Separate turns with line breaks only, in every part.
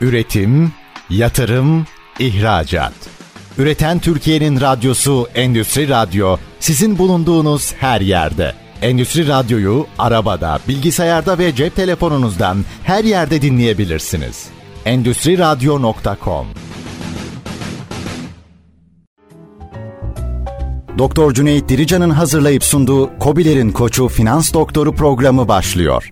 Üretim, yatırım, ihracat. Üreten Türkiye'nin radyosu Endüstri Radyo sizin bulunduğunuz her yerde. Endüstri Radyo'yu arabada, bilgisayarda ve cep telefonunuzdan her yerde dinleyebilirsiniz. Endüstri Radyo.com Doktor Cüneyt Dirican'ın hazırlayıp sunduğu Kobilerin Koçu Finans Doktoru programı başlıyor.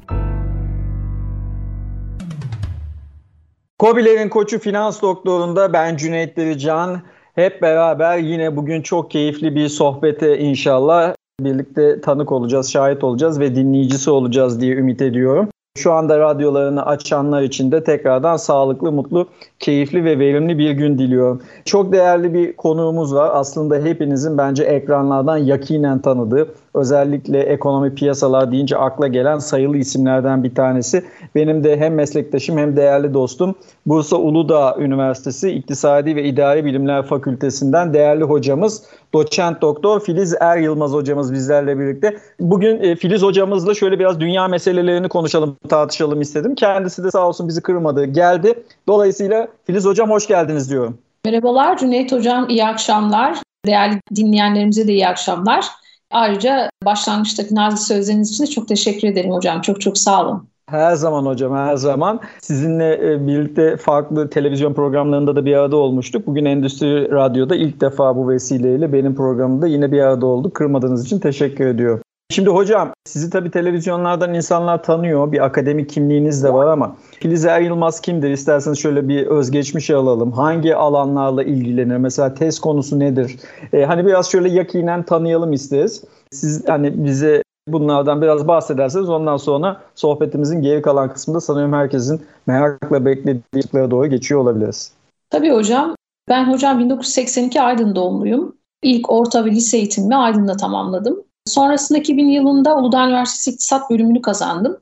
Kobilerin Koçu Finans Doktoru'nda ben Cüneyt Dirican. Hep beraber yine bugün çok keyifli bir sohbete inşallah birlikte tanık olacağız, şahit olacağız ve dinleyicisi olacağız diye ümit ediyorum. Şu anda radyolarını açanlar için de tekrardan sağlıklı, mutlu, keyifli ve verimli bir gün diliyorum. Çok değerli bir konuğumuz var. Aslında hepinizin bence ekranlardan yakinen tanıdığı, özellikle ekonomi piyasalar deyince akla gelen sayılı isimlerden bir tanesi. Benim de hem meslektaşım hem değerli dostum Bursa Uludağ Üniversitesi İktisadi ve İdari Bilimler Fakültesinden değerli hocamız doçent doktor Filiz Er Yılmaz hocamız bizlerle birlikte. Bugün e, Filiz hocamızla şöyle biraz dünya meselelerini konuşalım, tartışalım istedim. Kendisi de sağ olsun bizi kırmadı, geldi. Dolayısıyla Filiz hocam hoş geldiniz diyorum.
Merhabalar Cüneyt hocam, iyi akşamlar. Değerli dinleyenlerimize de iyi akşamlar. Ayrıca başlangıçtaki nazik sözleriniz için de çok teşekkür ederim hocam. Çok çok sağ olun.
Her zaman hocam her zaman. Sizinle e, birlikte farklı televizyon programlarında da bir arada olmuştuk. Bugün Endüstri Radyo'da ilk defa bu vesileyle benim programımda yine bir arada olduk. Kırmadığınız için teşekkür ediyorum. Şimdi hocam sizi tabii televizyonlardan insanlar tanıyor. Bir akademik kimliğiniz de var ama Filiz Er Yılmaz kimdir? İsterseniz şöyle bir özgeçmişi alalım. Hangi alanlarla ilgilenir? Mesela test konusu nedir? Ee, hani biraz şöyle yakinen tanıyalım isteriz. Siz hani bize bunlardan biraz bahsederseniz ondan sonra sohbetimizin geri kalan kısmında sanıyorum herkesin merakla beklediği doğru geçiyor olabiliriz.
Tabii hocam. Ben hocam 1982 Aydın doğumluyum. İlk orta ve lise eğitimimi Aydın'da tamamladım. Sonrasında 2000 yılında Uludağ Üniversitesi İktisat bölümünü kazandım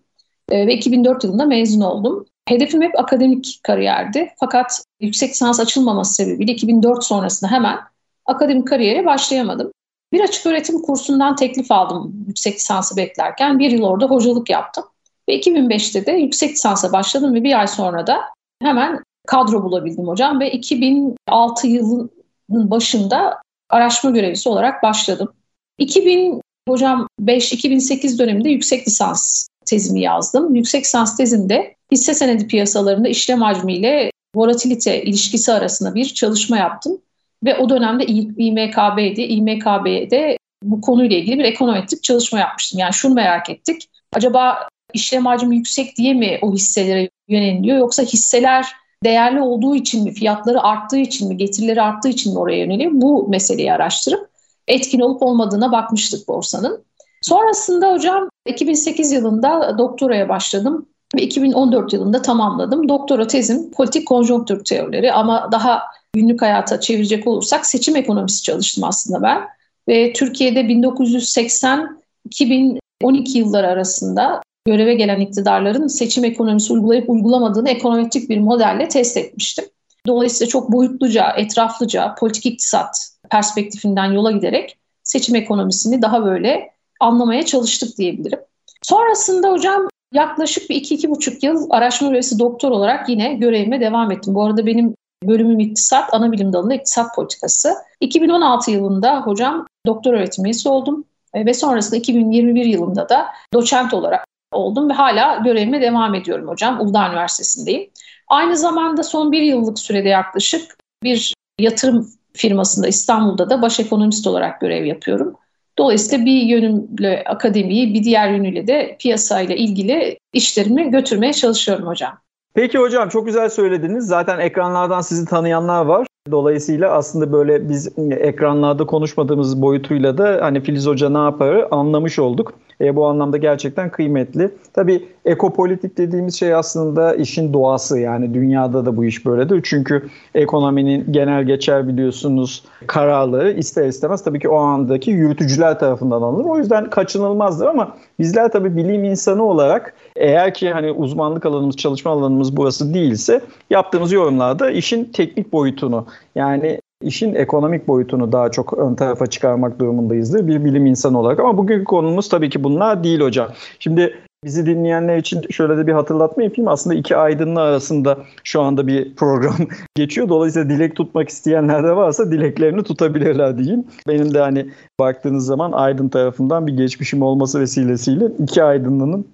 e, ve 2004 yılında mezun oldum. Hedefim hep akademik kariyerdi. Fakat yüksek lisans açılmaması sebebiyle 2004 sonrasında hemen akademik kariyere başlayamadım. Bir açık öğretim kursundan teklif aldım yüksek lisansı beklerken. Bir yıl orada hocalık yaptım. Ve 2005'te de yüksek lisansa başladım ve bir ay sonra da hemen kadro bulabildim hocam. Ve 2006 yılının başında araştırma görevlisi olarak başladım. 2000 hocam 5-2008 döneminde yüksek lisans tezimi yazdım. Yüksek lisans tezimde hisse senedi piyasalarında işlem hacmiyle volatilite ilişkisi arasında bir çalışma yaptım. Ve o dönemde İMKB'di. İMKB'de bu konuyla ilgili bir ekonometrik çalışma yapmıştım. Yani şunu merak ettik. Acaba işlem hacmi yüksek diye mi o hisselere yöneliliyor yoksa hisseler değerli olduğu için mi, fiyatları arttığı için mi, getirileri arttığı için mi oraya yöneliyor? Bu meseleyi araştırıp etkin olup olmadığına bakmıştık borsanın. Sonrasında hocam 2008 yılında doktoraya başladım ve 2014 yılında tamamladım. Doktora tezim politik konjonktür teorileri ama daha günlük hayata çevirecek olursak seçim ekonomisi çalıştım aslında ben. Ve Türkiye'de 1980-2012 yılları arasında göreve gelen iktidarların seçim ekonomisi uygulayıp uygulamadığını ekonometrik bir modelle test etmiştim. Dolayısıyla çok boyutluca, etraflıca politik iktisat perspektifinden yola giderek seçim ekonomisini daha böyle anlamaya çalıştık diyebilirim. Sonrasında hocam yaklaşık bir iki, iki buçuk yıl araştırma üyesi doktor olarak yine görevime devam ettim. Bu arada benim bölümüm iktisat, ana bilim dalında iktisat politikası. 2016 yılında hocam doktor öğretim üyesi oldum ve sonrasında 2021 yılında da doçent olarak oldum ve hala görevime devam ediyorum hocam. Uludağ Üniversitesi'ndeyim. Aynı zamanda son bir yıllık sürede yaklaşık bir yatırım firmasında İstanbul'da da baş ekonomist olarak görev yapıyorum. Dolayısıyla bir yönümle akademiyi, bir diğer yönüyle de piyasayla ilgili işlerimi götürmeye çalışıyorum hocam.
Peki hocam çok güzel söylediniz. Zaten ekranlardan sizi tanıyanlar var. Dolayısıyla aslında böyle biz ekranlarda konuşmadığımız boyutuyla da hani Filiz Hoca ne yapar anlamış olduk. E, bu anlamda gerçekten kıymetli. Tabii ekopolitik dediğimiz şey aslında işin doğası yani dünyada da bu iş böyledir. Çünkü ekonominin genel geçer biliyorsunuz kararları ister istemez tabii ki o andaki yürütücüler tarafından alınır. O yüzden kaçınılmazdır ama bizler tabii bilim insanı olarak eğer ki hani uzmanlık alanımız, çalışma alanımız burası değilse yaptığımız yorumlarda işin teknik boyutunu yani işin ekonomik boyutunu daha çok ön tarafa çıkarmak durumundayızdır bir bilim insanı olarak. Ama bugünkü konumuz tabii ki bunlar değil hocam. Şimdi Bizi dinleyenler için şöyle de bir hatırlatma yapayım. Aslında iki aydınlı arasında şu anda bir program geçiyor. Dolayısıyla dilek tutmak isteyenler de varsa dileklerini tutabilirler diyeyim. Benim de hani baktığınız zaman Aydın tarafından bir geçmişim olması vesilesiyle iki aydınlının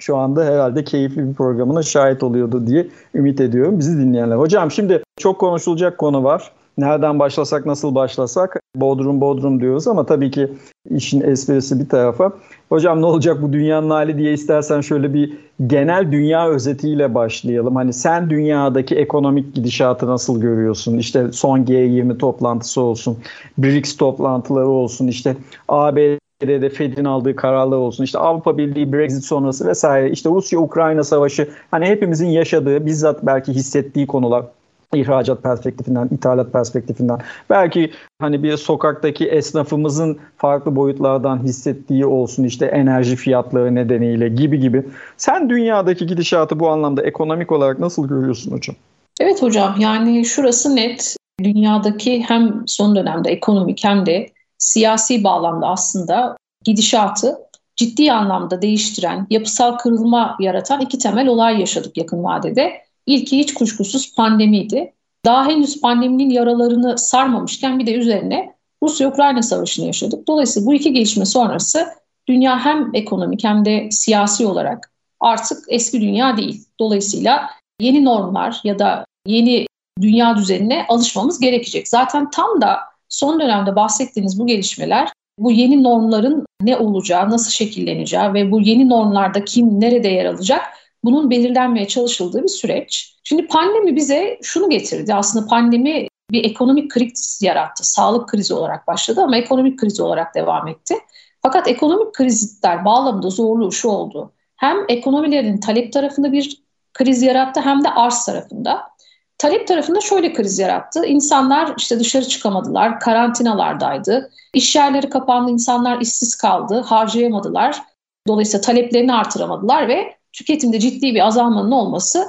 şu anda herhalde keyifli bir programına şahit oluyordu diye ümit ediyorum bizi dinleyenler. Hocam şimdi çok konuşulacak konu var. Nereden başlasak nasıl başlasak Bodrum Bodrum diyoruz ama tabii ki işin esprisi bir tarafa. Hocam ne olacak bu dünyanın hali diye istersen şöyle bir genel dünya özetiyle başlayalım. Hani sen dünyadaki ekonomik gidişatı nasıl görüyorsun? İşte son G20 toplantısı olsun, BRICS toplantıları olsun, işte ABD'de Fed'in aldığı kararlar olsun, işte Avrupa Birliği Brexit sonrası vesaire, işte Rusya-Ukrayna savaşı, hani hepimizin yaşadığı, bizzat belki hissettiği konular ihracat perspektifinden, ithalat perspektifinden. Belki hani bir sokaktaki esnafımızın farklı boyutlardan hissettiği olsun işte enerji fiyatları nedeniyle gibi gibi. Sen dünyadaki gidişatı bu anlamda ekonomik olarak nasıl görüyorsun hocam?
Evet hocam yani şurası net. Dünyadaki hem son dönemde ekonomik hem de siyasi bağlamda aslında gidişatı ciddi anlamda değiştiren, yapısal kırılma yaratan iki temel olay yaşadık yakın vadede. İlki hiç kuşkusuz pandemiydi. Daha henüz pandeminin yaralarını sarmamışken bir de üzerine Rusya-Ukrayna savaşını yaşadık. Dolayısıyla bu iki gelişme sonrası dünya hem ekonomik hem de siyasi olarak artık eski dünya değil. Dolayısıyla yeni normlar ya da yeni dünya düzenine alışmamız gerekecek. Zaten tam da son dönemde bahsettiğiniz bu gelişmeler bu yeni normların ne olacağı, nasıl şekilleneceği ve bu yeni normlarda kim nerede yer alacak bunun belirlenmeye çalışıldığı bir süreç. Şimdi pandemi bize şunu getirdi. Aslında pandemi bir ekonomik kriz yarattı. Sağlık krizi olarak başladı ama ekonomik kriz olarak devam etti. Fakat ekonomik krizler bağlamında zorluğu şu oldu. Hem ekonomilerin talep tarafında bir kriz yarattı hem de arz tarafında. Talep tarafında şöyle kriz yarattı. İnsanlar işte dışarı çıkamadılar, karantinalardaydı. İş yerleri kapandı, insanlar işsiz kaldı, harcayamadılar. Dolayısıyla taleplerini artıramadılar ve tüketimde ciddi bir azalmanın olması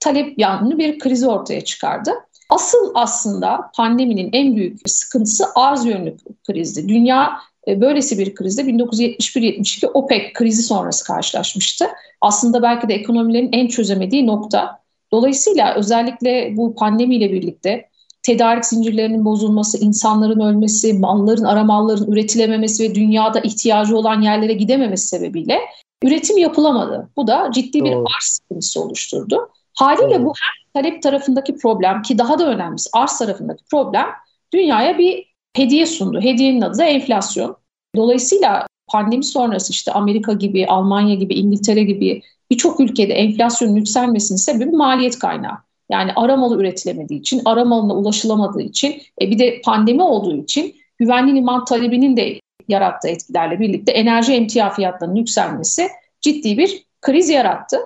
talep yanlı bir krizi ortaya çıkardı. Asıl aslında pandeminin en büyük sıkıntısı arz yönlü krizdi. Dünya e, böylesi bir krizde 1971-72 OPEC krizi sonrası karşılaşmıştı. Aslında belki de ekonomilerin en çözemediği nokta. Dolayısıyla özellikle bu pandemiyle birlikte tedarik zincirlerinin bozulması, insanların ölmesi, malların, aramalların üretilememesi ve dünyada ihtiyacı olan yerlere gidememesi sebebiyle üretim yapılamadı. Bu da ciddi bir arz sıkıntısı oluşturdu. Haliyle Doğru. bu hem talep tarafındaki problem ki daha da önemlisi arz tarafındaki problem dünyaya bir hediye sundu. Hediyenin adı da enflasyon. Dolayısıyla pandemi sonrası işte Amerika gibi, Almanya gibi, İngiltere gibi birçok ülkede enflasyonun yükselmesinin sebebi maliyet kaynağı. Yani aramalı üretilemediği için, aramalına ulaşılamadığı için, e bir de pandemi olduğu için güvenli liman talebinin de yarattığı etkilerle birlikte enerji emtia fiyatlarının yükselmesi ciddi bir kriz yarattı.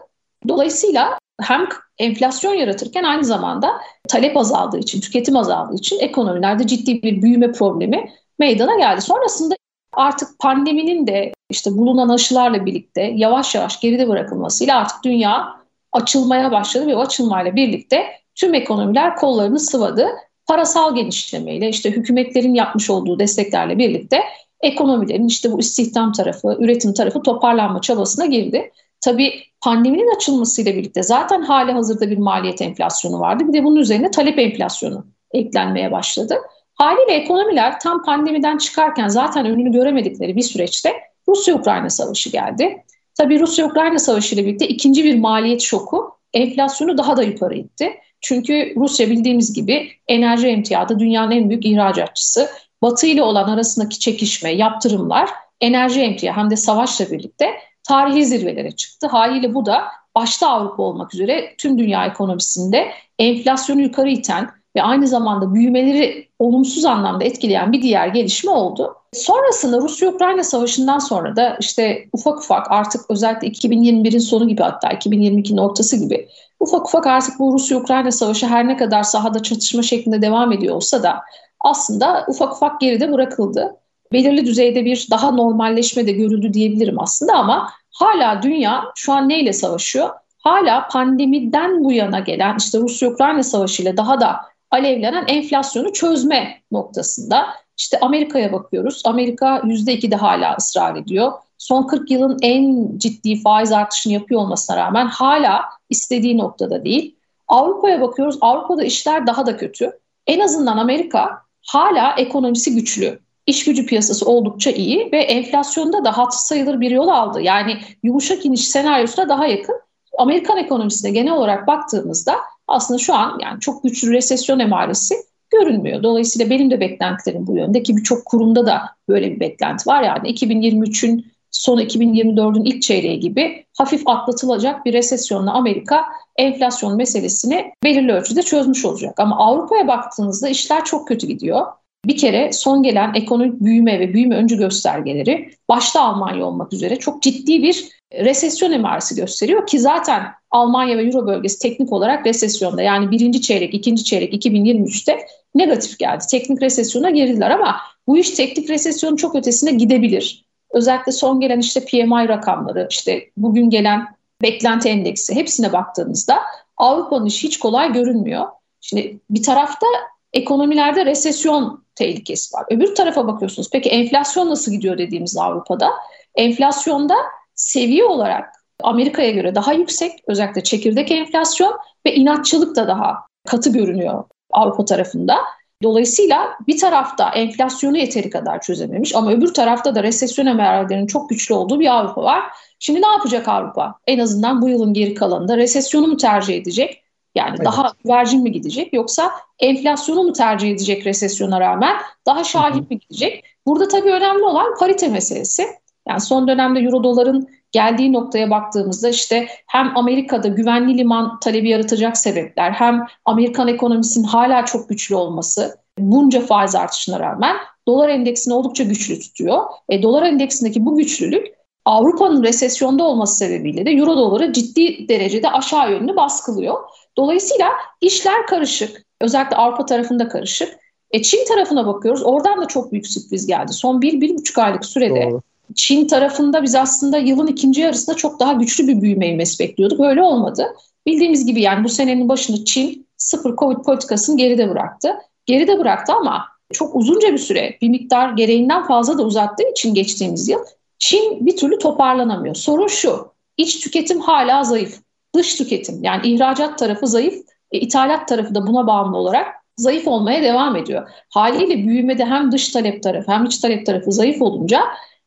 Dolayısıyla hem enflasyon yaratırken aynı zamanda talep azaldığı için, tüketim azaldığı için ekonomilerde ciddi bir büyüme problemi meydana geldi. Sonrasında artık pandeminin de işte bulunan aşılarla birlikte yavaş yavaş geride bırakılmasıyla artık dünya açılmaya başladı ve o açılmayla birlikte tüm ekonomiler kollarını sıvadı. Parasal genişlemeyle işte hükümetlerin yapmış olduğu desteklerle birlikte ekonomilerin işte bu istihdam tarafı, üretim tarafı toparlanma çabasına girdi. Tabii pandeminin açılmasıyla birlikte zaten hali hazırda bir maliyet enflasyonu vardı. Bir de bunun üzerine talep enflasyonu eklenmeye başladı. Haliyle ekonomiler tam pandemiden çıkarken zaten önünü göremedikleri bir süreçte Rusya-Ukrayna savaşı geldi. Tabii Rusya-Ukrayna savaşı ile birlikte ikinci bir maliyet şoku enflasyonu daha da yukarı itti. Çünkü Rusya bildiğimiz gibi enerji emtiyada dünyanın en büyük ihracatçısı. Batı ile olan arasındaki çekişme, yaptırımlar enerji emtia hem de savaşla birlikte tarihi zirvelere çıktı. Haliyle bu da başta Avrupa olmak üzere tüm dünya ekonomisinde enflasyonu yukarı iten ve aynı zamanda büyümeleri olumsuz anlamda etkileyen bir diğer gelişme oldu. Sonrasında Rusya-Ukrayna savaşından sonra da işte ufak ufak artık özellikle 2021'in sonu gibi hatta 2022'nin ortası gibi ufak ufak artık bu Rusya-Ukrayna savaşı her ne kadar sahada çatışma şeklinde devam ediyor olsa da aslında ufak ufak geride bırakıldı. Belirli düzeyde bir daha normalleşme de görüldü diyebilirim aslında ama hala dünya şu an neyle savaşıyor? Hala pandemiden bu yana gelen işte Rusya-Ukrayna savaşıyla daha da alevlenen enflasyonu çözme noktasında. İşte Amerika'ya bakıyoruz. Amerika %2'de hala ısrar ediyor. son 40 yılın en ciddi faiz artışını yapıyor olmasına rağmen hala istediği noktada değil. Avrupa'ya bakıyoruz. Avrupa'da işler daha da kötü. En azından Amerika hala ekonomisi güçlü. İş gücü piyasası oldukça iyi ve enflasyonda da hat sayılır bir yol aldı. Yani yumuşak iniş senaryosuna daha yakın. Amerikan ekonomisine genel olarak baktığımızda aslında şu an yani çok güçlü resesyon emaresi görünmüyor. Dolayısıyla benim de beklentilerim bu yönde ki birçok kurumda da böyle bir beklenti var. Yani 2023'ün sonu 2024'ün ilk çeyreği gibi hafif atlatılacak bir resesyonla Amerika enflasyon meselesini belirli ölçüde çözmüş olacak. Ama Avrupa'ya baktığınızda işler çok kötü gidiyor. Bir kere son gelen ekonomik büyüme ve büyüme öncü göstergeleri başta Almanya olmak üzere çok ciddi bir resesyon emaresi gösteriyor ki zaten Almanya ve Euro bölgesi teknik olarak resesyonda yani birinci çeyrek, ikinci çeyrek 2023'te negatif geldi. Teknik resesyona girdiler ama bu iş teknik resesyonun çok ötesine gidebilir. Özellikle son gelen işte PMI rakamları, işte bugün gelen beklenti endeksi hepsine baktığımızda Avrupa'nın işi hiç kolay görünmüyor. Şimdi bir tarafta ekonomilerde resesyon tehlikesi var. Öbür tarafa bakıyorsunuz. Peki enflasyon nasıl gidiyor dediğimiz Avrupa'da? Enflasyonda seviye olarak Amerika'ya göre daha yüksek. Özellikle çekirdek enflasyon ve inatçılık da daha katı görünüyor Avrupa tarafında. Dolayısıyla bir tarafta enflasyonu yeteri kadar çözememiş ama öbür tarafta da resesyon emarlarının çok güçlü olduğu bir Avrupa var. Şimdi ne yapacak Avrupa? En azından bu yılın geri kalanında resesyonu mu tercih edecek? Yani evet. daha güvercin mi gidecek yoksa enflasyonu mu tercih edecek resesyona rağmen daha şahit mi gidecek? Burada tabii önemli olan parite meselesi. Yani son dönemde euro doların geldiği noktaya baktığımızda işte hem Amerika'da güvenli liman talebi yaratacak sebepler hem Amerikan ekonomisinin hala çok güçlü olması bunca faiz artışına rağmen dolar endeksini oldukça güçlü tutuyor. E, dolar endeksindeki bu güçlülük Avrupa'nın resesyonda olması sebebiyle de euro doları ciddi derecede aşağı yönlü baskılıyor. Dolayısıyla işler karışık. Özellikle Avrupa tarafında karışık. E Çin tarafına bakıyoruz. Oradan da çok büyük sürpriz geldi. Son bir, bir buçuk aylık sürede Doğru. Çin tarafında biz aslında yılın ikinci yarısında çok daha güçlü bir büyüme ivmesi bekliyorduk. Öyle olmadı. Bildiğimiz gibi yani bu senenin başını Çin sıfır Covid politikasını geride bıraktı. Geride bıraktı ama çok uzunca bir süre bir miktar gereğinden fazla da uzattığı için geçtiğimiz yıl Çin bir türlü toparlanamıyor. Sorun şu, iç tüketim hala zayıf. Dış tüketim yani ihracat tarafı zayıf, e, ithalat tarafı da buna bağımlı olarak zayıf olmaya devam ediyor. Haliyle büyümede hem dış talep tarafı hem iç talep tarafı zayıf olunca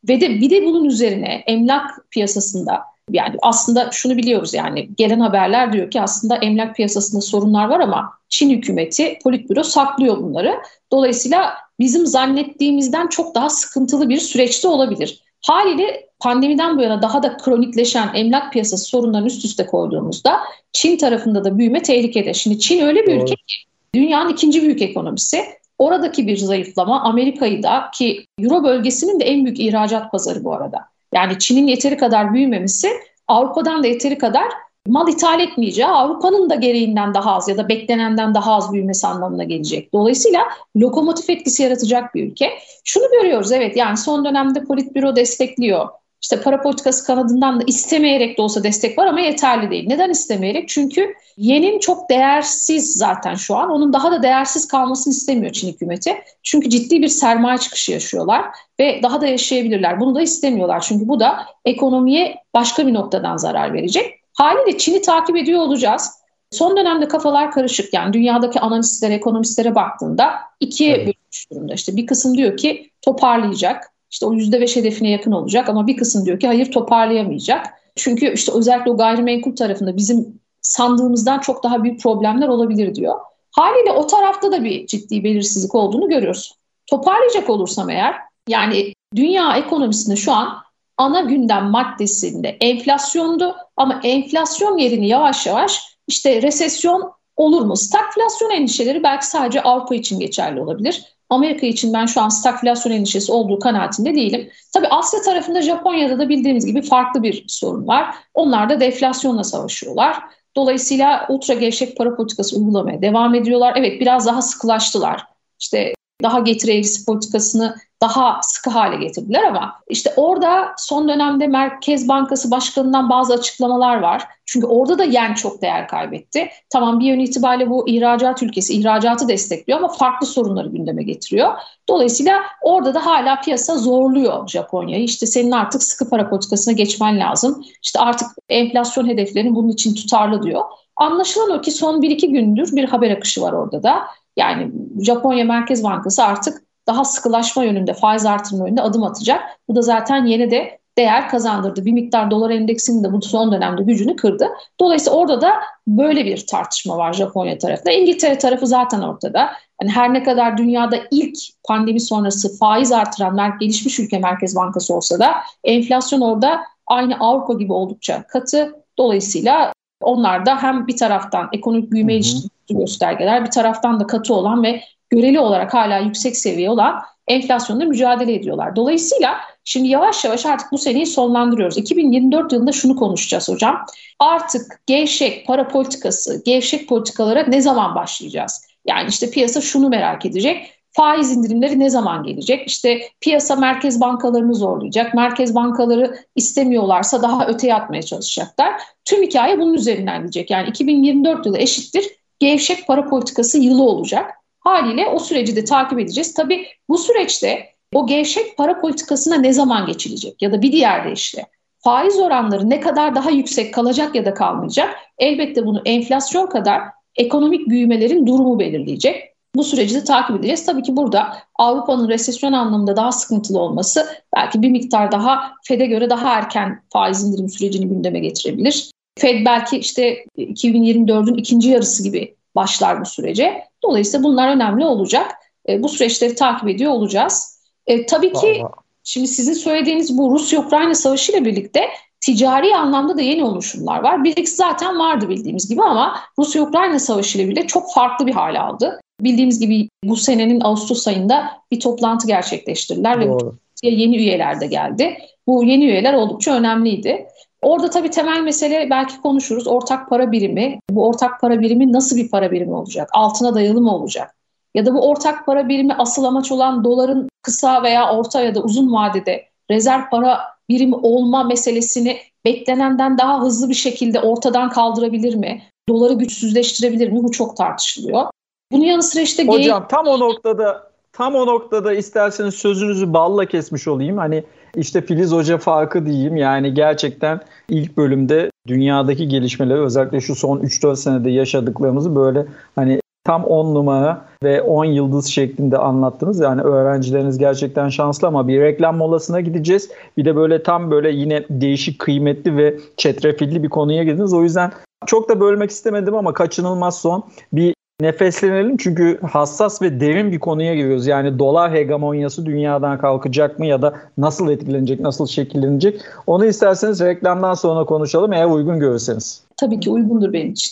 ve de bir de bunun üzerine emlak piyasasında yani aslında şunu biliyoruz yani gelen haberler diyor ki aslında emlak piyasasında sorunlar var ama Çin hükümeti politbüro saklıyor bunları. Dolayısıyla bizim zannettiğimizden çok daha sıkıntılı bir süreçte olabilir. Haliyle pandemiden bu yana daha da kronikleşen emlak piyasası sorunlarını üst üste koyduğumuzda Çin tarafında da büyüme tehlikede. Şimdi Çin öyle bir Doğru. ülke ki dünyanın ikinci büyük ekonomisi. Oradaki bir zayıflama Amerika'yı da ki Euro bölgesinin de en büyük ihracat pazarı bu arada. Yani Çin'in yeteri kadar büyümemesi Avrupa'dan da yeteri kadar mal ithal etmeyeceği Avrupa'nın da gereğinden daha az ya da beklenenden daha az büyümesi anlamına gelecek. Dolayısıyla lokomotif etkisi yaratacak bir ülke. Şunu görüyoruz evet yani son dönemde Politbüro destekliyor. İşte para politikası kanadından da istemeyerek de olsa destek var ama yeterli değil. Neden istemeyerek? Çünkü yenin çok değersiz zaten şu an. Onun daha da değersiz kalmasını istemiyor Çin hükümeti. Çünkü ciddi bir sermaye çıkışı yaşıyorlar ve daha da yaşayabilirler. Bunu da istemiyorlar. Çünkü bu da ekonomiye başka bir noktadan zarar verecek. Haliyle Çin'i takip ediyor olacağız. Son dönemde kafalar karışık. Yani dünyadaki analistlere, ekonomistlere baktığında ikiye evet. bölünmüş durumda. İşte bir kısım diyor ki toparlayacak. İşte o yüzde beş hedefine yakın olacak ama bir kısım diyor ki hayır toparlayamayacak. Çünkü işte özellikle o gayrimenkul tarafında bizim sandığımızdan çok daha büyük problemler olabilir diyor. Haliyle o tarafta da bir ciddi belirsizlik olduğunu görüyoruz. Toparlayacak olursam eğer yani dünya ekonomisinde şu an ana gündem maddesinde enflasyondu ama enflasyon yerini yavaş yavaş işte resesyon olur mu? Stagflasyon endişeleri belki sadece Avrupa için geçerli olabilir. Amerika için ben şu an stagflasyon endişesi olduğu kanaatinde değilim. Tabii Asya tarafında Japonya'da da bildiğimiz gibi farklı bir sorun var. Onlar da deflasyonla savaşıyorlar. Dolayısıyla ultra gevşek para politikası uygulamaya devam ediyorlar. Evet biraz daha sıkılaştılar. İşte daha getiri eğrisi politikasını daha sıkı hale getirdiler ama işte orada son dönemde Merkez Bankası Başkanı'ndan bazı açıklamalar var. Çünkü orada da yen çok değer kaybetti. Tamam bir yön itibariyle bu ihracat ülkesi, ihracatı destekliyor ama farklı sorunları gündeme getiriyor. Dolayısıyla orada da hala piyasa zorluyor Japonya'yı. İşte senin artık sıkı para politikasına geçmen lazım. İşte artık enflasyon hedeflerini bunun için tutarlı diyor. Anlaşılan o ki son 1-2 gündür bir haber akışı var orada da. Yani Japonya Merkez Bankası artık daha sıkılaşma yönünde, faiz artırma yönünde adım atacak. Bu da zaten yeni de değer kazandırdı. Bir miktar dolar endeksinin de bu son dönemde gücünü kırdı. Dolayısıyla orada da böyle bir tartışma var Japonya tarafında. İngiltere tarafı zaten ortada. Yani her ne kadar dünyada ilk pandemi sonrası faiz artıran gelişmiş ülke Merkez Bankası olsa da enflasyon orada aynı Avrupa gibi oldukça katı. Dolayısıyla onlar da hem bir taraftan ekonomik büyüme ilişkin göstergeler bir taraftan da katı olan ve göreli olarak hala yüksek seviye olan enflasyonla mücadele ediyorlar. Dolayısıyla şimdi yavaş yavaş artık bu seneyi sonlandırıyoruz. 2024 yılında şunu konuşacağız hocam. Artık gevşek para politikası, gevşek politikalara ne zaman başlayacağız? Yani işte piyasa şunu merak edecek. Faiz indirimleri ne zaman gelecek? İşte piyasa merkez bankalarını zorlayacak. Merkez bankaları istemiyorlarsa daha öteye atmaya çalışacaklar. Tüm hikaye bunun üzerinden gidecek. Yani 2024 yılı eşittir gevşek para politikası yılı olacak. Haliyle o süreci de takip edeceğiz. Tabii bu süreçte o gevşek para politikasına ne zaman geçilecek ya da bir diğer deyişle faiz oranları ne kadar daha yüksek kalacak ya da kalmayacak elbette bunu enflasyon kadar ekonomik büyümelerin durumu belirleyecek. Bu süreci de takip edeceğiz. Tabii ki burada Avrupa'nın resesyon anlamında daha sıkıntılı olması belki bir miktar daha FED'e göre daha erken faiz indirim sürecini gündeme getirebilir. FED belki işte 2024'ün ikinci yarısı gibi başlar bu sürece. Dolayısıyla bunlar önemli olacak. E, bu süreçleri takip ediyor olacağız. E, tabii ki Vallahi. şimdi sizin söylediğiniz bu Rusya-Ukrayna savaşı ile birlikte ticari anlamda da yeni oluşumlar var. BRICS zaten vardı bildiğimiz gibi ama Rusya-Ukrayna savaşı ile birlikte çok farklı bir hale aldı. Bildiğimiz gibi bu senenin Ağustos ayında bir toplantı gerçekleştirdiler Doğru. ve yeni üyeler de geldi. Bu yeni üyeler oldukça önemliydi. Orada tabii temel mesele belki konuşuruz. Ortak para birimi. Bu ortak para birimi nasıl bir para birimi olacak? Altına dayalı mı olacak? Ya da bu ortak para birimi asıl amaç olan doların kısa veya orta ya da uzun vadede rezerv para birimi olma meselesini beklenenden daha hızlı bir şekilde ortadan kaldırabilir mi? Doları güçsüzleştirebilir mi? Bu çok tartışılıyor. Bunun yanı sıra işte...
Hocam tam o noktada tam o noktada isterseniz sözünüzü balla kesmiş olayım. Hani işte Filiz Hoca farkı diyeyim. Yani gerçekten ilk bölümde dünyadaki gelişmeleri özellikle şu son 3-4 senede yaşadıklarımızı böyle hani tam 10 numara ve 10 yıldız şeklinde anlattınız. Yani öğrencileriniz gerçekten şanslı ama bir reklam molasına gideceğiz. Bir de böyle tam böyle yine değişik, kıymetli ve çetrefilli bir konuya girdiniz. O yüzden çok da bölmek istemedim ama kaçınılmaz son bir nefeslenelim çünkü hassas ve derin bir konuya giriyoruz. Yani dolar hegemonyası dünyadan kalkacak mı ya da nasıl etkilenecek, nasıl şekillenecek? Onu isterseniz reklamdan sonra konuşalım eğer uygun görürseniz.
Tabii ki uygundur benim için.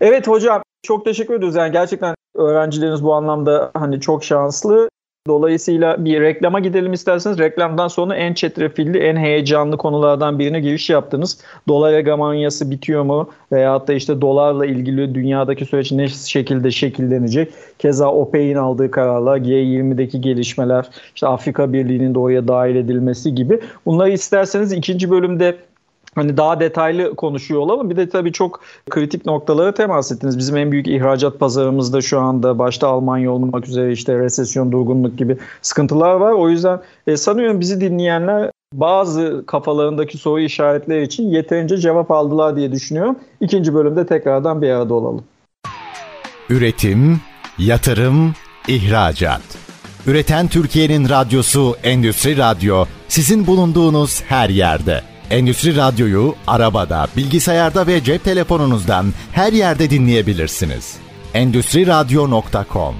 Evet hocam çok teşekkür ediyoruz. Yani gerçekten öğrencileriniz bu anlamda hani çok şanslı. Dolayısıyla bir reklama gidelim isterseniz. Reklamdan sonra en çetrefilli, en heyecanlı konulardan birine giriş yaptınız. Dolar hegemonyası bitiyor mu? Veyahut da işte dolarla ilgili dünyadaki süreç ne şekilde şekillenecek? Keza OPEC'in aldığı kararlar, G20'deki gelişmeler, işte Afrika Birliği'nin doğuya dahil edilmesi gibi. Bunları isterseniz ikinci bölümde hani daha detaylı konuşuyor olalım. Bir de tabii çok kritik noktalara temas ettiniz. Bizim en büyük ihracat pazarımızda şu anda başta Almanya olmak üzere işte resesyon, durgunluk gibi sıkıntılar var. O yüzden e, sanıyorum bizi dinleyenler bazı kafalarındaki soru işaretleri için yeterince cevap aldılar diye düşünüyorum. İkinci bölümde tekrardan bir arada olalım.
Üretim, yatırım, ihracat. Üreten Türkiye'nin radyosu Endüstri Radyo sizin bulunduğunuz her yerde. Endüstri Radyo'yu arabada, bilgisayarda ve cep telefonunuzdan her yerde dinleyebilirsiniz. Endüstri Radyo.com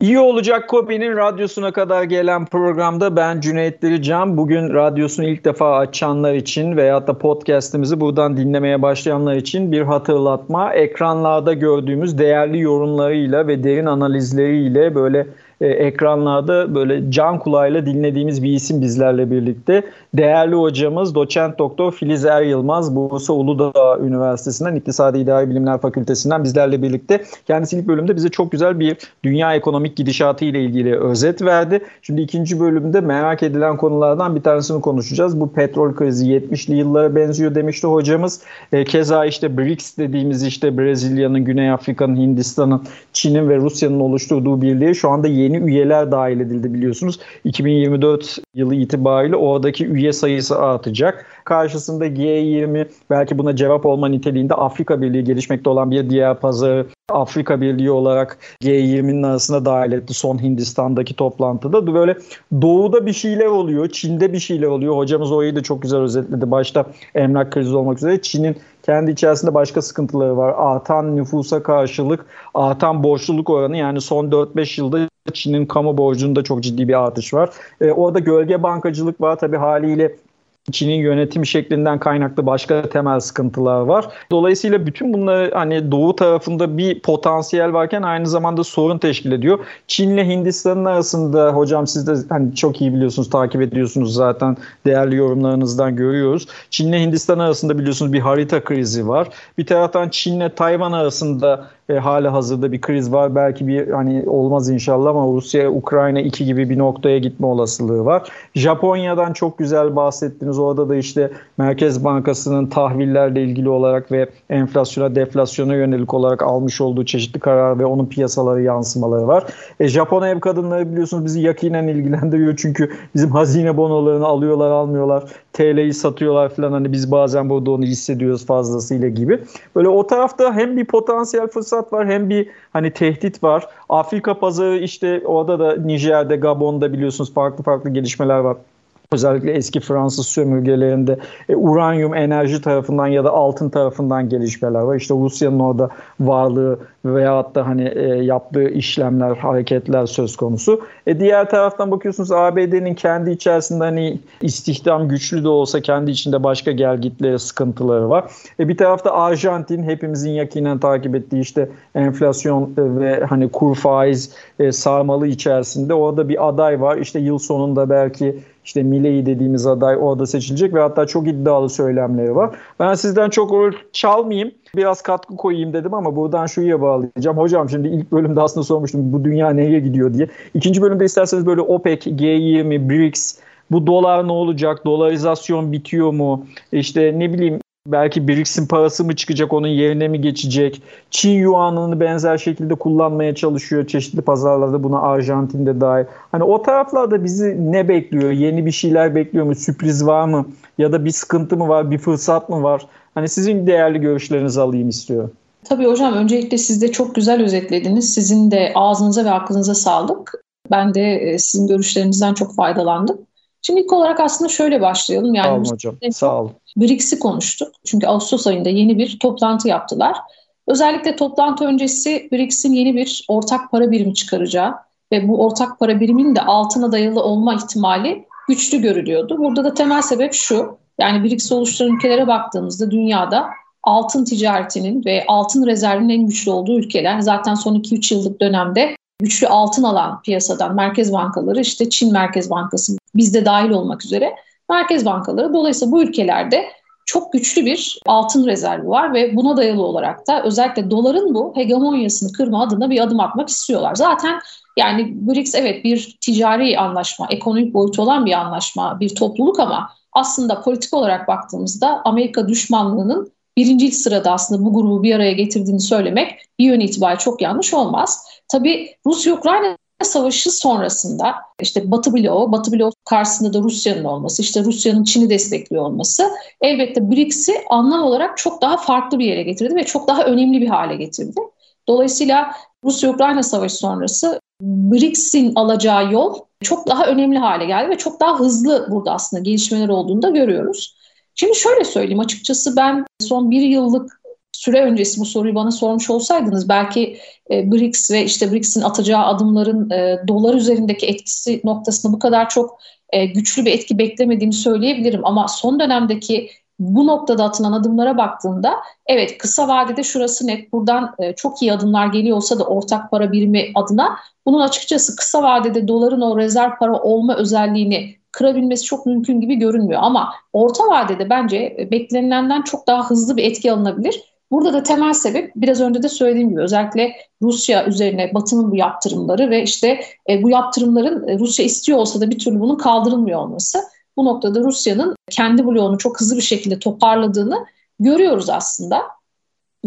İyi olacak Kopi'nin radyosuna kadar gelen programda ben Cüneyt Dirican. Bugün radyosunu ilk defa açanlar için veyahut da podcastimizi buradan dinlemeye başlayanlar için bir hatırlatma. Ekranlarda gördüğümüz değerli yorumlarıyla ve derin analizleriyle böyle e, ekranlarda böyle can kulağıyla dinlediğimiz bir isim bizlerle birlikte. Değerli hocamız doçent doktor Filiz Er Yılmaz Bursa Uludağ Üniversitesi'nden İktisadi İdari Bilimler Fakültesinden bizlerle birlikte. Kendisi ilk bölümde bize çok güzel bir dünya ekonomik gidişatı ile ilgili özet verdi. Şimdi ikinci bölümde merak edilen konulardan bir tanesini konuşacağız. Bu petrol krizi 70'li yıllara benziyor demişti hocamız. E, keza işte BRICS dediğimiz işte Brezilya'nın, Güney Afrika'nın, Hindistan'ın, Çin'in ve Rusya'nın oluşturduğu birliğe şu anda yeni üyeler dahil edildi biliyorsunuz. 2024 yılı itibariyle oradaki üye sayısı artacak. Karşısında G20 belki buna cevap olma niteliğinde Afrika Birliği gelişmekte olan bir diğer pazarı Afrika Birliği olarak G20'nin arasında dahil etti son Hindistan'daki toplantıda. Böyle doğuda bir şeyler oluyor, Çin'de bir şeyler oluyor. Hocamız orayı da çok güzel özetledi. Başta emlak krizi olmak üzere Çin'in kendi içerisinde başka sıkıntıları var. Artan nüfusa karşılık artan borçluluk oranı yani son 4-5 yılda Çin'in kamu borcunda çok ciddi bir artış var. E, orada gölge bankacılık var tabii haliyle Çin'in yönetim şeklinden kaynaklı başka temel sıkıntılar var. Dolayısıyla bütün bunları hani doğu tarafında bir potansiyel varken aynı zamanda sorun teşkil ediyor. Çin'le Hindistan'ın arasında hocam siz de hani çok iyi biliyorsunuz, takip ediyorsunuz zaten değerli yorumlarınızdan görüyoruz. Çin'le Hindistan arasında biliyorsunuz bir harita krizi var. Bir taraftan Çin'le Tayvan arasında e, hala hazırda bir kriz var. Belki bir hani olmaz inşallah ama Rusya Ukrayna 2 gibi bir noktaya gitme olasılığı var. Japonya'dan çok güzel bahsettiniz. Orada da işte Merkez Bankası'nın tahvillerle ilgili olarak ve enflasyona deflasyona yönelik olarak almış olduğu çeşitli karar ve onun piyasaları yansımaları var. E, Japon ev kadınları biliyorsunuz bizi yakinen ilgilendiriyor çünkü bizim hazine bonolarını alıyorlar almıyorlar. TL'yi satıyorlar falan hani biz bazen burada onu hissediyoruz fazlasıyla gibi. Böyle o tarafta hem bir potansiyel fırsat var hem bir hani tehdit var. Afrika pazarı işte orada da Nijer'de, Gabon'da biliyorsunuz farklı farklı gelişmeler var. Özellikle eski Fransız sömürgelerinde e, uranyum enerji tarafından ya da altın tarafından gelişmeler var. İşte Rusya'nın orada varlığı veyahut da hani e, yaptığı işlemler, hareketler söz konusu. E, diğer taraftan bakıyorsunuz ABD'nin kendi içerisinde hani istihdam güçlü de olsa kendi içinde başka gelgitleri, sıkıntıları var. E, bir tarafta Arjantin hepimizin yakinen takip ettiği işte enflasyon e, ve hani kur faiz e, sarmalı içerisinde orada bir aday var. İşte yıl sonunda belki işte Milei dediğimiz aday orada seçilecek ve hatta çok iddialı söylemleri var. Ben sizden çok çalmayayım. Biraz katkı koyayım dedim ama buradan şuya bağlayacağım. Hocam şimdi ilk bölümde aslında sormuştum bu dünya nereye gidiyor diye. İkinci bölümde isterseniz böyle OPEC, G20, BRICS, bu dolar ne olacak? Dolarizasyon bitiyor mu? İşte ne bileyim belki BRICS'in parası mı çıkacak onun yerine mi geçecek? Çin yuanını benzer şekilde kullanmaya çalışıyor çeşitli pazarlarda buna Arjantin'de dahil. Hani o taraflarda bizi ne bekliyor? Yeni bir şeyler bekliyor mu? Sürpriz var mı? Ya da bir sıkıntı mı var? Bir fırsat mı var? Hani sizin değerli görüşlerinizi alayım istiyorum.
Tabii hocam öncelikle siz de çok güzel özetlediniz. Sizin de ağzınıza ve aklınıza sağlık. Ben de e, sizin görüşlerinizden çok faydalandım. Şimdi ilk olarak aslında şöyle başlayalım. Yani
sağ olun hocam. Sağ olun.
BRICS'i konuştuk. Çünkü Ağustos ayında yeni bir toplantı yaptılar. Özellikle toplantı öncesi BRICS'in yeni bir ortak para birimi çıkaracağı ve bu ortak para biriminin de altına dayalı olma ihtimali güçlü görülüyordu. Burada da temel sebep şu. Yani BRICS oluşturan ülkelere baktığımızda dünyada altın ticaretinin ve altın rezervinin en güçlü olduğu ülkeler. Zaten son 2-3 yıllık dönemde güçlü altın alan piyasadan merkez bankaları işte Çin Merkez Bankası bizde dahil olmak üzere merkez bankaları. Dolayısıyla bu ülkelerde çok güçlü bir altın rezervi var ve buna dayalı olarak da özellikle doların bu hegemonyasını kırma adına bir adım atmak istiyorlar. Zaten yani BRICS evet bir ticari anlaşma, ekonomik boyutu olan bir anlaşma, bir topluluk ama aslında politik olarak baktığımızda Amerika düşmanlığının birinci sırada aslında bu grubu bir araya getirdiğini söylemek bir yön itibariyle çok yanlış olmaz. Tabii Rusya-Ukrayna Savaşı sonrasında işte Batı bloğu, Batı bloğu karşısında da Rusya'nın olması, işte Rusya'nın Çin'i destekliyor olması elbette BRICS'i anlam olarak çok daha farklı bir yere getirdi ve çok daha önemli bir hale getirdi. Dolayısıyla Rusya-Ukrayna Savaşı sonrası BRICS'in alacağı yol çok daha önemli hale geldi ve çok daha hızlı burada aslında gelişmeler olduğunu da görüyoruz. Şimdi şöyle söyleyeyim açıkçası ben son bir yıllık süre öncesi bu soruyu bana sormuş olsaydınız belki e, BRICS ve işte BRICS'in atacağı adımların e, dolar üzerindeki etkisi noktasında bu kadar çok e, güçlü bir etki beklemediğimi söyleyebilirim. Ama son dönemdeki bu noktada atılan adımlara baktığında evet kısa vadede şurası net buradan e, çok iyi adımlar geliyorsa da ortak para birimi adına bunun açıkçası kısa vadede doların o rezerv para olma özelliğini kırabilmesi çok mümkün gibi görünmüyor. Ama orta vadede bence e, beklenilenden çok daha hızlı bir etki alınabilir. Burada da temel sebep biraz önce de söylediğim gibi özellikle Rusya üzerine Batı'nın bu yaptırımları ve işte e, bu yaptırımların e, Rusya istiyor olsa da bir türlü bunun kaldırılmıyor olması. Bu noktada Rusya'nın kendi bloğunu çok hızlı bir şekilde toparladığını görüyoruz aslında.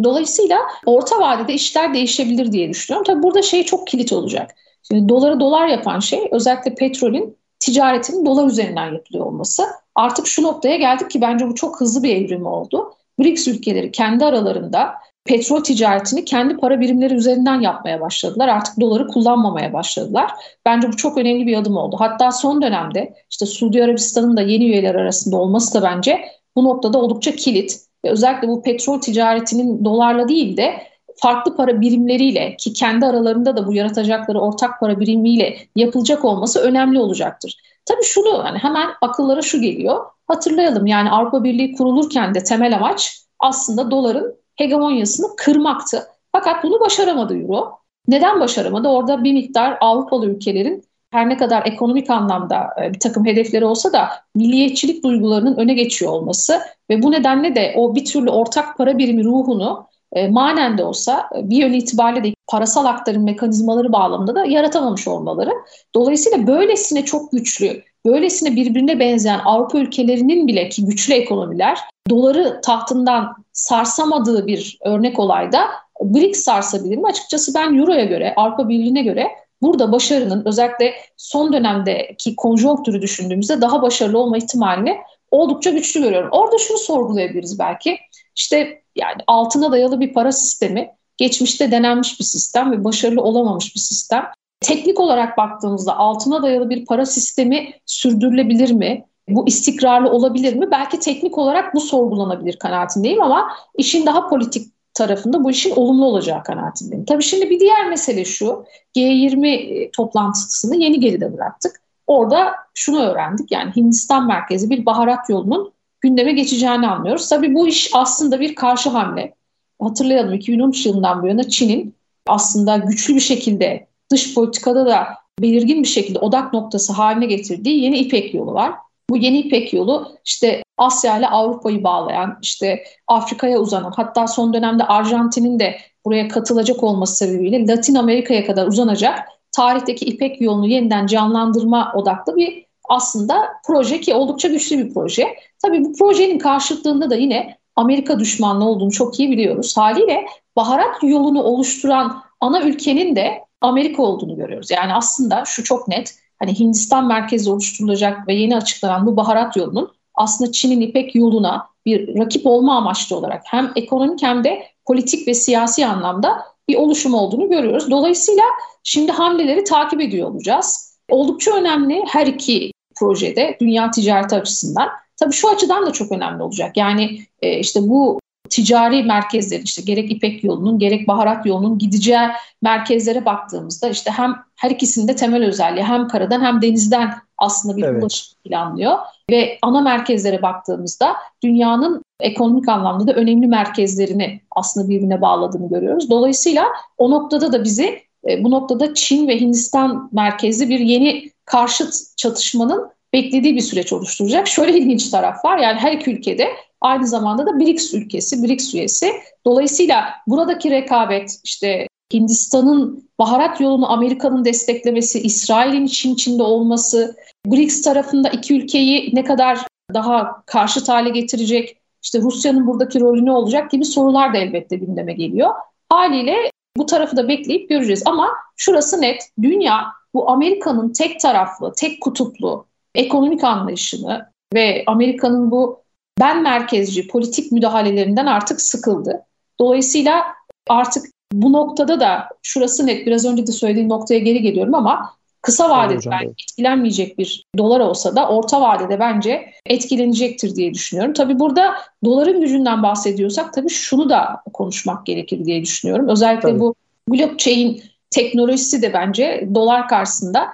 Dolayısıyla orta vadede işler değişebilir diye düşünüyorum. Tabii burada şey çok kilit olacak. Şimdi doları dolar yapan şey özellikle petrolün ticaretinin dolar üzerinden yapılıyor olması. Artık şu noktaya geldik ki bence bu çok hızlı bir evrim oldu. BRICS ülkeleri kendi aralarında petrol ticaretini kendi para birimleri üzerinden yapmaya başladılar. Artık doları kullanmamaya başladılar. Bence bu çok önemli bir adım oldu. Hatta son dönemde işte Suudi Arabistan'ın da yeni üyeler arasında olması da bence bu noktada oldukça kilit. Ve özellikle bu petrol ticaretinin dolarla değil de farklı para birimleriyle ki kendi aralarında da bu yaratacakları ortak para birimiyle yapılacak olması önemli olacaktır. Tabii şunu hani hemen akıllara şu geliyor. Hatırlayalım yani Avrupa Birliği kurulurken de temel amaç aslında doların hegemonyasını kırmaktı. Fakat bunu başaramadı Euro. Neden başaramadı? Orada bir miktar Avrupalı ülkelerin her ne kadar ekonomik anlamda e, bir takım hedefleri olsa da milliyetçilik duygularının öne geçiyor olması ve bu nedenle de o bir türlü ortak para birimi ruhunu e, manen de olsa e, bir yön itibariyle de parasal aktarım mekanizmaları bağlamında da yaratamamış olmaları. Dolayısıyla böylesine çok güçlü, böylesine birbirine benzeyen Avrupa ülkelerinin bile ki güçlü ekonomiler doları tahtından sarsamadığı bir örnek olayda BRICS sarsabilir mi? Açıkçası ben Euro'ya göre, Avrupa Birliği'ne göre burada başarının özellikle son dönemdeki konjonktürü düşündüğümüzde daha başarılı olma ihtimalini oldukça güçlü görüyorum. Orada şunu sorgulayabiliriz belki. İşte yani altına dayalı bir para sistemi geçmişte denenmiş bir sistem ve başarılı olamamış bir sistem. Teknik olarak baktığımızda altına dayalı bir para sistemi sürdürülebilir mi? Bu istikrarlı olabilir mi? Belki teknik olarak bu sorgulanabilir kanaatindeyim ama işin daha politik tarafında bu işin olumlu olacağı kanaatindeyim. Tabii şimdi bir diğer mesele şu. G20 e, toplantısını yeni geride bıraktık. Orada şunu öğrendik. Yani Hindistan merkezi bir baharat yolunun gündeme geçeceğini anlıyoruz. Tabii bu iş aslında bir karşı hamle. Hatırlayalım 2013 yılından bu yana Çin'in aslında güçlü bir şekilde dış politikada da belirgin bir şekilde odak noktası haline getirdiği yeni İpek yolu var. Bu yeni İpek yolu işte Asya ile Avrupa'yı bağlayan, işte Afrika'ya uzanan, hatta son dönemde Arjantin'in de buraya katılacak olması sebebiyle Latin Amerika'ya kadar uzanacak tarihteki İpek yolunu yeniden canlandırma odaklı bir aslında proje ki oldukça güçlü bir proje. Tabii bu projenin karşıtlığında da yine Amerika düşmanlığı olduğunu çok iyi biliyoruz. Haliyle baharat yolunu oluşturan ana ülkenin de Amerika olduğunu görüyoruz. Yani aslında şu çok net. Hani Hindistan merkezi oluşturulacak ve yeni açıklanan bu baharat yolunun aslında Çin'in İpek yoluna bir rakip olma amaçlı olarak hem ekonomik hem de politik ve siyasi anlamda bir oluşum olduğunu görüyoruz. Dolayısıyla şimdi hamleleri takip ediyor olacağız. Oldukça önemli her iki projede dünya ticareti açısından. Tabii şu açıdan da çok önemli olacak. Yani e, işte bu ticari merkezlerin işte gerek İpek yolunun gerek baharat yolunun gideceği merkezlere baktığımızda işte hem her ikisinde temel özelliği hem karadan hem denizden aslında bir evet. ulaşım planlıyor. Ve ana merkezlere baktığımızda dünyanın ekonomik anlamda da önemli merkezlerini aslında birbirine bağladığını görüyoruz. Dolayısıyla o noktada da bizi e, bu noktada Çin ve Hindistan merkezli bir yeni karşıt çatışmanın beklediği bir süreç oluşturacak. Şöyle ilginç taraf var yani her iki ülkede aynı zamanda da BRICS ülkesi, BRICS üyesi. Dolayısıyla buradaki rekabet işte Hindistan'ın baharat yolunu Amerika'nın desteklemesi, İsrail'in Çin içinde olması, BRICS tarafında iki ülkeyi ne kadar daha karşıt hale getirecek, işte Rusya'nın buradaki rolü ne olacak gibi sorular da elbette gündeme geliyor. Haliyle bu tarafı da bekleyip göreceğiz. Ama şurası net, dünya bu Amerika'nın tek taraflı, tek kutuplu ekonomik anlayışını ve Amerika'nın bu ben merkezci politik müdahalelerinden artık sıkıldı. Dolayısıyla artık bu noktada da şurası net biraz önce de söylediğim noktaya geri geliyorum ama kısa vadede belki etkilenmeyecek bir dolar olsa da orta vadede bence etkilenecektir diye düşünüyorum. Tabii burada doların gücünden bahsediyorsak tabii şunu da konuşmak gerekir diye düşünüyorum. Özellikle tabii. bu blockchain teknolojisi de bence dolar karşısında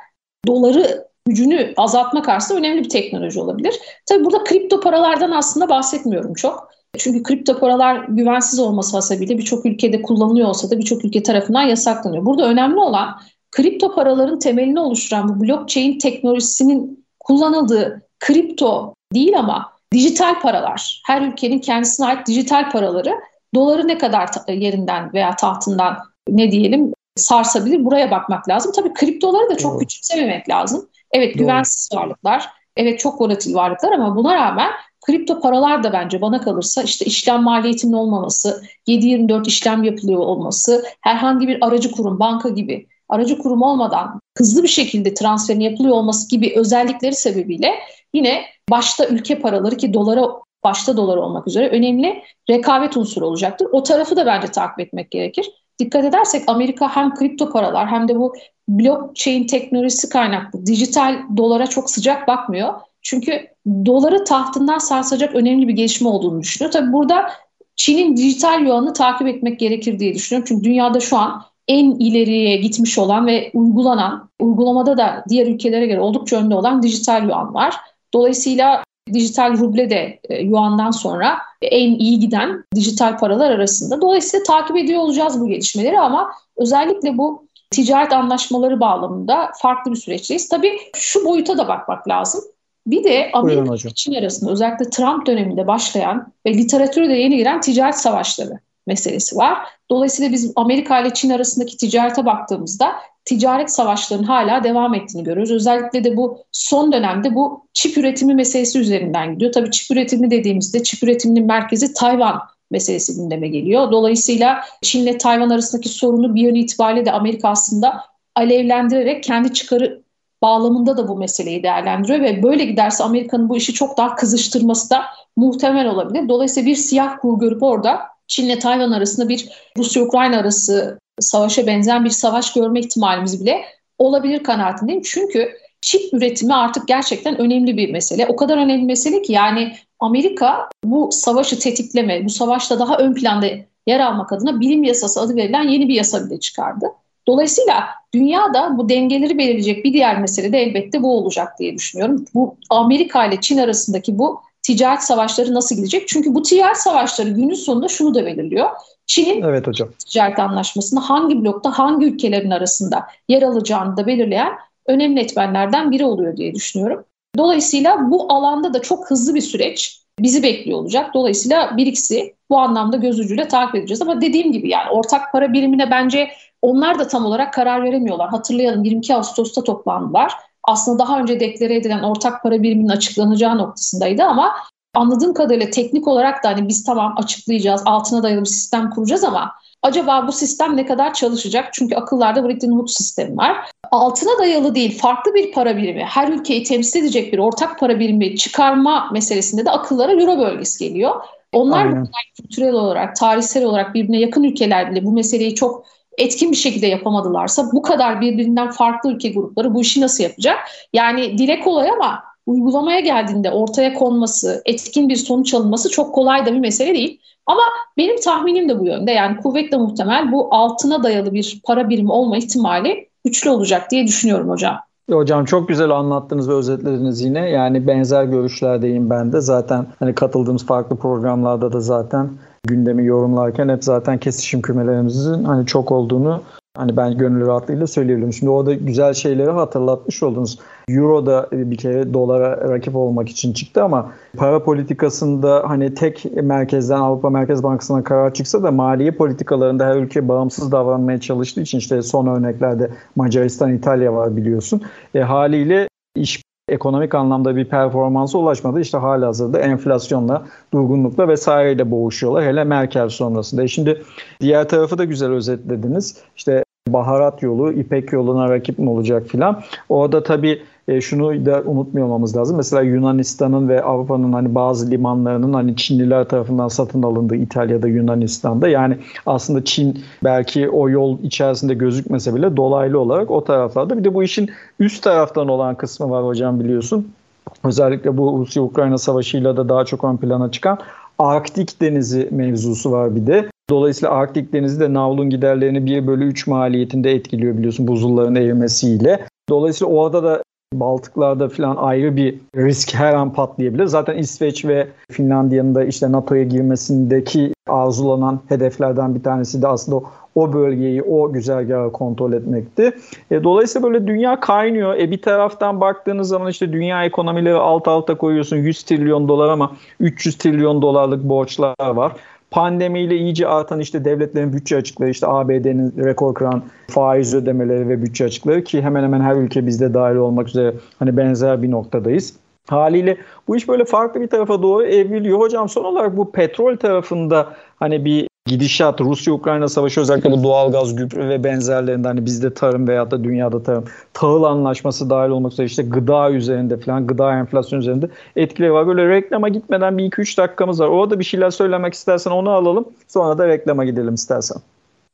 doları gücünü azaltma karşısında önemli bir teknoloji olabilir. Tabii burada kripto paralardan aslında bahsetmiyorum çok. Çünkü kripto paralar güvensiz olması hasebiyle birçok ülkede kullanılıyor olsa da birçok ülke tarafından yasaklanıyor. Burada önemli olan kripto paraların temelini oluşturan bu blockchain teknolojisinin kullanıldığı kripto değil ama dijital paralar. Her ülkenin kendisine ait dijital paraları doları ne kadar yerinden veya tahtından ne diyelim sarsabilir buraya bakmak lazım. Tabii kriptoları da çok Doğru. küçümsememek lazım. Evet Doğru. güvensiz varlıklar, evet çok volatil varlıklar ama buna rağmen kripto paralar da bence bana kalırsa işte işlem maliyetinin olmaması, 7-24 işlem yapılıyor olması, herhangi bir aracı kurum, banka gibi aracı kurum olmadan hızlı bir şekilde transferin yapılıyor olması gibi özellikleri sebebiyle yine başta ülke paraları ki dolara başta dolar olmak üzere önemli rekabet unsuru olacaktır. O tarafı da bence takip etmek gerekir. Dikkat edersek Amerika hem kripto paralar hem de bu blockchain teknolojisi kaynaklı dijital dolara çok sıcak bakmıyor. Çünkü doları tahtından sarsacak önemli bir gelişme olduğunu düşünüyor. Tabii burada Çin'in dijital yuanını takip etmek gerekir diye düşünüyorum. Çünkü dünyada şu an en ileriye gitmiş olan ve uygulanan, uygulamada da diğer ülkelere göre oldukça önde olan dijital yuan var. Dolayısıyla dijital ruble de e, yuandan sonra en iyi giden dijital paralar arasında. Dolayısıyla takip ediyor olacağız bu gelişmeleri ama özellikle bu ticaret anlaşmaları bağlamında farklı bir süreçteyiz. Tabii şu boyuta da bakmak lazım. Bir de Amerika ve Çin arasında özellikle Trump döneminde başlayan ve literatüre de yeni giren ticaret savaşları meselesi var. Dolayısıyla biz Amerika ile Çin arasındaki ticarete baktığımızda ticaret savaşlarının hala devam ettiğini görüyoruz. Özellikle de bu son dönemde bu çip üretimi meselesi üzerinden gidiyor. Tabii çip üretimi dediğimizde çip üretiminin merkezi Tayvan meselesi gündeme geliyor. Dolayısıyla Çin ile Tayvan arasındaki sorunu bir yönü itibariyle de Amerika aslında alevlendirerek kendi çıkarı bağlamında da bu meseleyi değerlendiriyor ve böyle giderse Amerika'nın bu işi çok daha kızıştırması da muhtemel olabilir. Dolayısıyla bir siyah kuğu görüp orada Çin ile Tayvan arasında bir Rusya-Ukrayna arası savaşa benzeyen bir savaş görme ihtimalimiz bile olabilir kanaatindeyim. Çünkü çip üretimi artık gerçekten önemli bir mesele. O kadar önemli bir mesele ki yani Amerika bu savaşı tetikleme, bu savaşta daha ön planda yer almak adına bilim yasası adı verilen yeni bir yasa bile çıkardı. Dolayısıyla dünyada bu dengeleri belirleyecek bir diğer mesele de elbette bu olacak diye düşünüyorum. Bu Amerika ile Çin arasındaki bu ticaret savaşları nasıl gidecek? Çünkü bu ticaret savaşları günün sonunda şunu da belirliyor. Çin'in evet hocam. ticaret anlaşmasında hangi blokta hangi ülkelerin arasında yer alacağını da belirleyen önemli etmenlerden biri oluyor diye düşünüyorum. Dolayısıyla bu alanda da çok hızlı bir süreç bizi bekliyor olacak. Dolayısıyla bir ikisi bu anlamda göz ucuyla takip edeceğiz. Ama dediğim gibi yani ortak para birimine bence onlar da tam olarak karar veremiyorlar. Hatırlayalım 22 Ağustos'ta toplandılar aslında daha önce deklare edilen ortak para biriminin açıklanacağı noktasındaydı ama anladığım kadarıyla teknik olarak da hani biz tamam açıklayacağız, altına dayalı bir sistem kuracağız ama acaba bu sistem ne kadar çalışacak? Çünkü akıllarda Bretton Woods sistemi var. Altına dayalı değil, farklı bir para birimi, her ülkeyi temsil edecek bir ortak para birimi çıkarma meselesinde de akıllara Euro bölgesi geliyor. Onlar bu kültürel olarak, tarihsel olarak birbirine yakın ülkeler bile bu meseleyi çok etkin bir şekilde yapamadılarsa bu kadar birbirinden farklı ülke grupları bu işi nasıl yapacak? Yani dile kolay ama uygulamaya geldiğinde ortaya konması, etkin bir sonuç alınması çok kolay da bir mesele değil. Ama benim tahminim de bu yönde. Yani kuvvetle muhtemel bu altına dayalı bir para birimi olma ihtimali güçlü olacak diye düşünüyorum hocam.
Hocam çok güzel anlattınız ve özetlediniz yine. Yani benzer görüşlerdeyim ben de. Zaten hani katıldığımız farklı programlarda da zaten gündemi yorumlarken hep zaten kesişim kümelerimizin hani çok olduğunu hani ben gönül rahatlığıyla söyleyebilirim. Şimdi orada güzel şeyleri hatırlatmış oldunuz. Euro da bir kere dolara rakip olmak için çıktı ama para politikasında hani tek merkezden Avrupa Merkez Bankası'na karar çıksa da maliye politikalarında her ülke bağımsız davranmaya çalıştığı için işte son örneklerde Macaristan, İtalya var biliyorsun. E, haliyle iş ekonomik anlamda bir performansa ulaşmadı. İşte hazırda enflasyonla, durgunlukla vesaireyle boğuşuyorlar. Hele Merkel sonrasında. E şimdi diğer tarafı da güzel özetlediniz. İşte baharat yolu, İpek yoluna rakip mi olacak filan. Orada tabii e, şunu da unutmayalım lazım. Mesela Yunanistan'ın ve Avrupa'nın hani bazı limanlarının hani Çinliler tarafından satın alındığı İtalya'da, Yunanistan'da. Yani aslında Çin belki o yol içerisinde gözükmese bile dolaylı olarak o taraflarda. Bir de bu işin üst taraftan olan kısmı var hocam biliyorsun. Özellikle bu Rusya-Ukrayna savaşıyla da daha çok ön plana çıkan Arktik Denizi mevzusu var bir de. Dolayısıyla Arktik Denizi de navlun giderlerini 1 bölü 3 maliyetinde etkiliyor biliyorsun buzulların erimesiyle. Dolayısıyla orada da Baltıklarda falan ayrı bir risk her an patlayabilir. Zaten İsveç ve Finlandiya'nın da işte NATO'ya girmesindeki arzulanan hedeflerden bir tanesi de aslında o bölgeyi, o güzergahı kontrol etmekti. E, dolayısıyla böyle dünya kaynıyor. E, bir taraftan baktığınız zaman işte dünya ekonomileri alt alta koyuyorsun 100 trilyon dolar ama 300 trilyon dolarlık borçlar var pandemiyle iyice artan işte devletlerin bütçe açıkları, işte ABD'nin rekor kıran faiz ödemeleri ve bütçe açıkları ki hemen hemen her ülke bizde dahil olmak üzere hani benzer bir noktadayız. Haliyle bu iş böyle farklı bir tarafa doğru evriliyor. Hocam son olarak bu petrol tarafında hani bir gidişat Rusya-Ukrayna savaşı özellikle bu doğalgaz, gübre ve benzerlerinde hani bizde tarım veya da dünyada tarım tahıl anlaşması dahil olmak üzere işte gıda üzerinde falan gıda enflasyon üzerinde etkileri var. Böyle reklama gitmeden bir iki üç dakikamız var. Orada bir şeyler söylemek istersen onu alalım. Sonra da reklama gidelim istersen.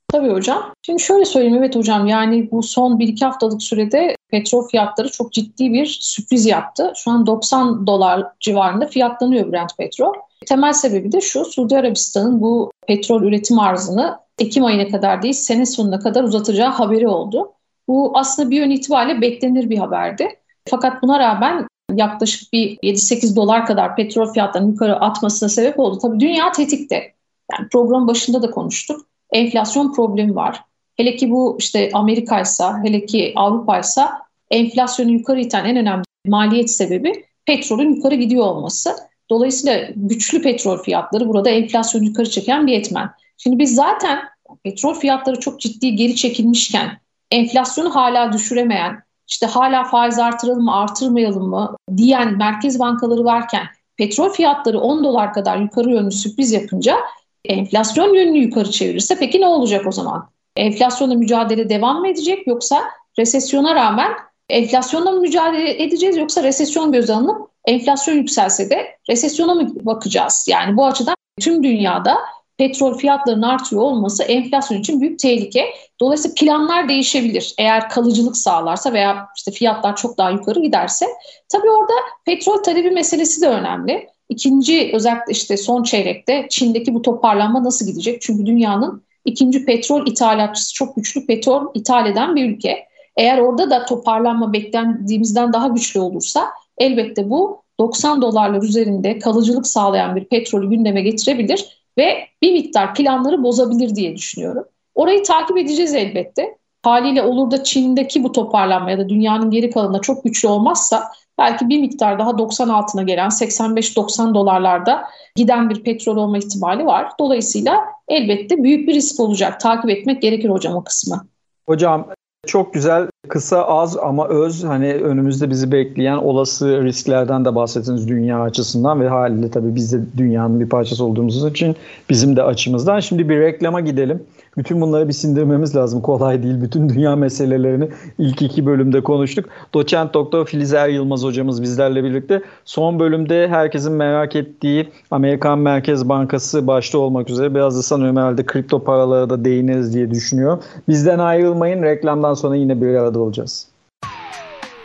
Tabii hocam. Şimdi şöyle söyleyeyim evet hocam yani bu son 1-2 haftalık sürede petrol fiyatları çok ciddi bir sürpriz yaptı. Şu an 90 dolar civarında fiyatlanıyor Brent petrol. Temel sebebi de şu Suudi Arabistan'ın bu petrol üretim arzını Ekim ayına kadar değil sene sonuna kadar uzatacağı haberi oldu. Bu aslında bir yön itibariyle beklenir bir haberdi. Fakat buna rağmen yaklaşık bir 7-8 dolar kadar petrol fiyatlarının yukarı atmasına sebep oldu. Tabii dünya tetikte. Yani program başında da konuştuk. Enflasyon problemi var. Hele ki bu işte Amerika'ysa, hele ki Avrupa'ysa enflasyonu yukarı iten en önemli maliyet sebebi petrolün yukarı gidiyor olması. Dolayısıyla güçlü petrol fiyatları burada enflasyonu yukarı çeken bir etmen. Şimdi biz zaten petrol fiyatları çok ciddi geri çekilmişken enflasyonu hala düşüremeyen, işte hala faiz artıralım mı artırmayalım mı diyen merkez bankaları varken petrol fiyatları 10 dolar kadar yukarı yönlü sürpriz yapınca enflasyon yönünü yukarı çevirirse peki ne olacak o zaman? Enflasyonla mücadele devam mı edecek yoksa resesyona rağmen enflasyonla mı mücadele edeceğiz yoksa resesyon göz alınıp enflasyon yükselse de resesyona mı bakacağız? Yani bu açıdan tüm dünyada petrol fiyatlarının artıyor olması enflasyon için büyük tehlike. Dolayısıyla planlar değişebilir. Eğer kalıcılık sağlarsa veya işte fiyatlar çok daha yukarı giderse. Tabii orada petrol talebi meselesi de önemli. İkinci özellikle işte son çeyrekte Çin'deki bu toparlanma nasıl gidecek? Çünkü dünyanın ikinci petrol ithalatçısı çok güçlü petrol ithal eden bir ülke. Eğer orada da toparlanma beklendiğimizden daha güçlü olursa elbette bu 90 dolarlar üzerinde kalıcılık sağlayan bir petrolü gündeme getirebilir ve bir miktar planları bozabilir diye düşünüyorum. Orayı takip edeceğiz elbette. Haliyle olur da Çin'deki bu toparlanma ya da dünyanın geri kalanında çok güçlü olmazsa belki bir miktar daha 90 altına gelen 85-90 dolarlarda giden bir petrol olma ihtimali var. Dolayısıyla elbette büyük bir risk olacak. Takip etmek gerekir hocam o kısmı.
Hocam çok güzel, kısa, az ama öz hani önümüzde bizi bekleyen olası risklerden de bahsettiniz dünya açısından ve haliyle tabii biz de dünyanın bir parçası olduğumuz için bizim de açımızdan. Şimdi bir reklama gidelim. Bütün bunları bir sindirmemiz lazım. Kolay değil. Bütün dünya meselelerini ilk iki bölümde konuştuk. Doçent Doktor Filizer Yılmaz hocamız bizlerle birlikte. Son bölümde herkesin merak ettiği Amerikan Merkez Bankası başta olmak üzere biraz da sanıyorum herhalde kripto paralara da değiniriz diye düşünüyor. Bizden ayrılmayın. Reklamdan sonra yine bir arada olacağız.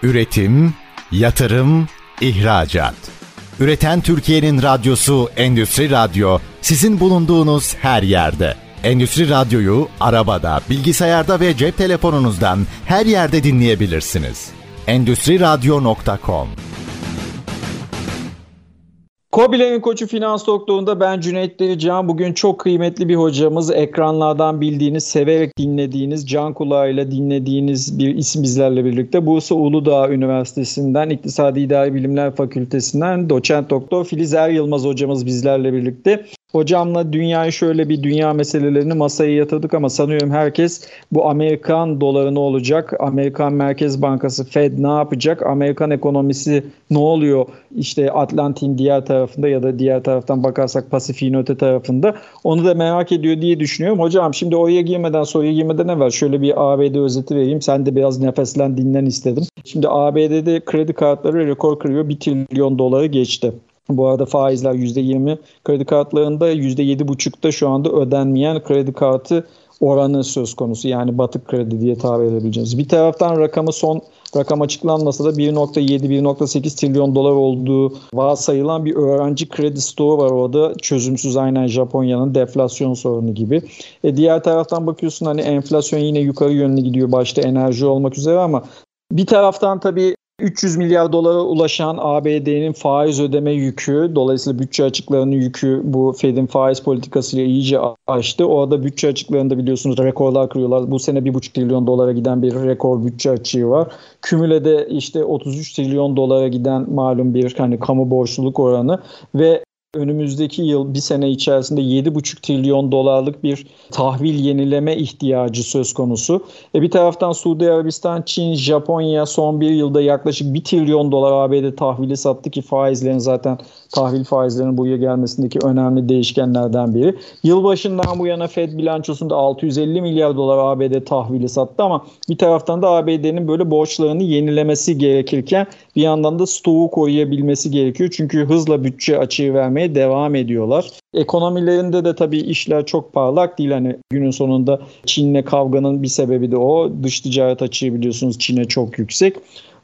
Üretim, yatırım, ihracat. Üreten Türkiye'nin radyosu Endüstri Radyo sizin bulunduğunuz her yerde. Endüstri Radyo'yu arabada, bilgisayarda ve cep telefonunuzdan her yerde dinleyebilirsiniz. Endüstri Radyo.com
Kobilerin Koçu Finans Doktoru'nda ben Cüneyt Delican. Bugün çok kıymetli bir hocamız. Ekranlardan bildiğiniz, severek dinlediğiniz, can kulağıyla dinlediğiniz bir isim bizlerle birlikte. Bursa Uludağ Üniversitesi'nden, İktisadi İdari Bilimler Fakültesinden doçent doktor Filiz Er Yılmaz hocamız bizlerle birlikte. Hocamla dünyayı şöyle bir dünya meselelerini masaya yatırdık ama sanıyorum herkes bu Amerikan doları ne olacak? Amerikan Merkez Bankası Fed ne yapacak? Amerikan ekonomisi ne oluyor? İşte Atlantik'in diğer tarafında ya da diğer taraftan bakarsak Pasifik'in öte tarafında. Onu da merak ediyor diye düşünüyorum. Hocam şimdi oraya girmeden soruya girmeden evvel şöyle bir ABD özeti vereyim. Sen de biraz nefeslen dinlen istedim. Şimdi ABD'de kredi kartları rekor kırıyor. 1 trilyon doları geçti. Bu arada faizler %20 kredi kartlarında %7,5'da şu anda ödenmeyen kredi kartı oranı söz konusu. Yani batık kredi diye tabir edebileceğimiz. Bir taraftan rakamı son rakam açıklanmasa da 1.7-1.8 trilyon dolar olduğu varsayılan bir öğrenci kredi stoğu var orada. Çözümsüz aynen Japonya'nın deflasyon sorunu gibi. E diğer taraftan bakıyorsun hani enflasyon yine yukarı yönlü gidiyor başta enerji olmak üzere ama bir taraftan tabii 300 milyar dolara ulaşan ABD'nin faiz ödeme yükü, dolayısıyla bütçe açıklarının yükü bu Fed'in faiz politikasıyla iyice aştı. O da bütçe açıklarında biliyorsunuz rekorlar kırıyorlar. Bu sene 1,5 trilyon dolara giden bir rekor bütçe açığı var. Kümülede işte 33 trilyon dolara giden malum bir hani kamu borçluluk oranı ve önümüzdeki yıl bir sene içerisinde 7,5 trilyon dolarlık bir tahvil yenileme ihtiyacı söz konusu. E bir taraftan Suudi Arabistan, Çin, Japonya son bir yılda yaklaşık 1 trilyon dolar ABD tahvili sattı ki faizlerin zaten tahvil faizlerinin buraya gelmesindeki önemli değişkenlerden biri. Yılbaşından bu yana Fed bilançosunda 650 milyar dolar ABD tahvili sattı ama bir taraftan da ABD'nin böyle borçlarını yenilemesi gerekirken bir yandan da stoğu koruyabilmesi gerekiyor. Çünkü hızla bütçe açığı vermeye devam ediyorlar. Ekonomilerinde de tabii işler çok parlak değil. Hani günün sonunda Çin'le kavganın bir sebebi de o. Dış ticaret açığı biliyorsunuz Çin'e çok yüksek.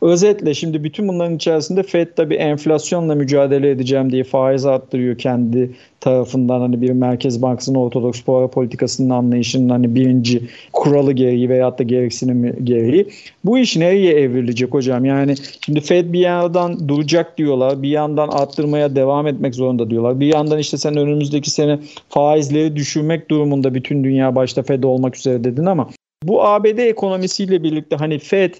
Özetle şimdi bütün bunların içerisinde Fed tabii enflasyonla mücadele edeceğim diye faiz arttırıyor kendi tarafından hani bir merkez bankasının ortodoks para politikasının anlayışının hani birinci kuralı gereği veyahut da gereksinimi gereği. Bu iş nereye evrilecek hocam? Yani şimdi Fed bir yandan duracak diyorlar, bir yandan arttırmaya devam etmek zorunda diyorlar. Bir yandan işte sen önümüzdeki sene faizleri düşürmek durumunda bütün dünya başta Fed olmak üzere dedin ama bu ABD ekonomisiyle birlikte hani Fed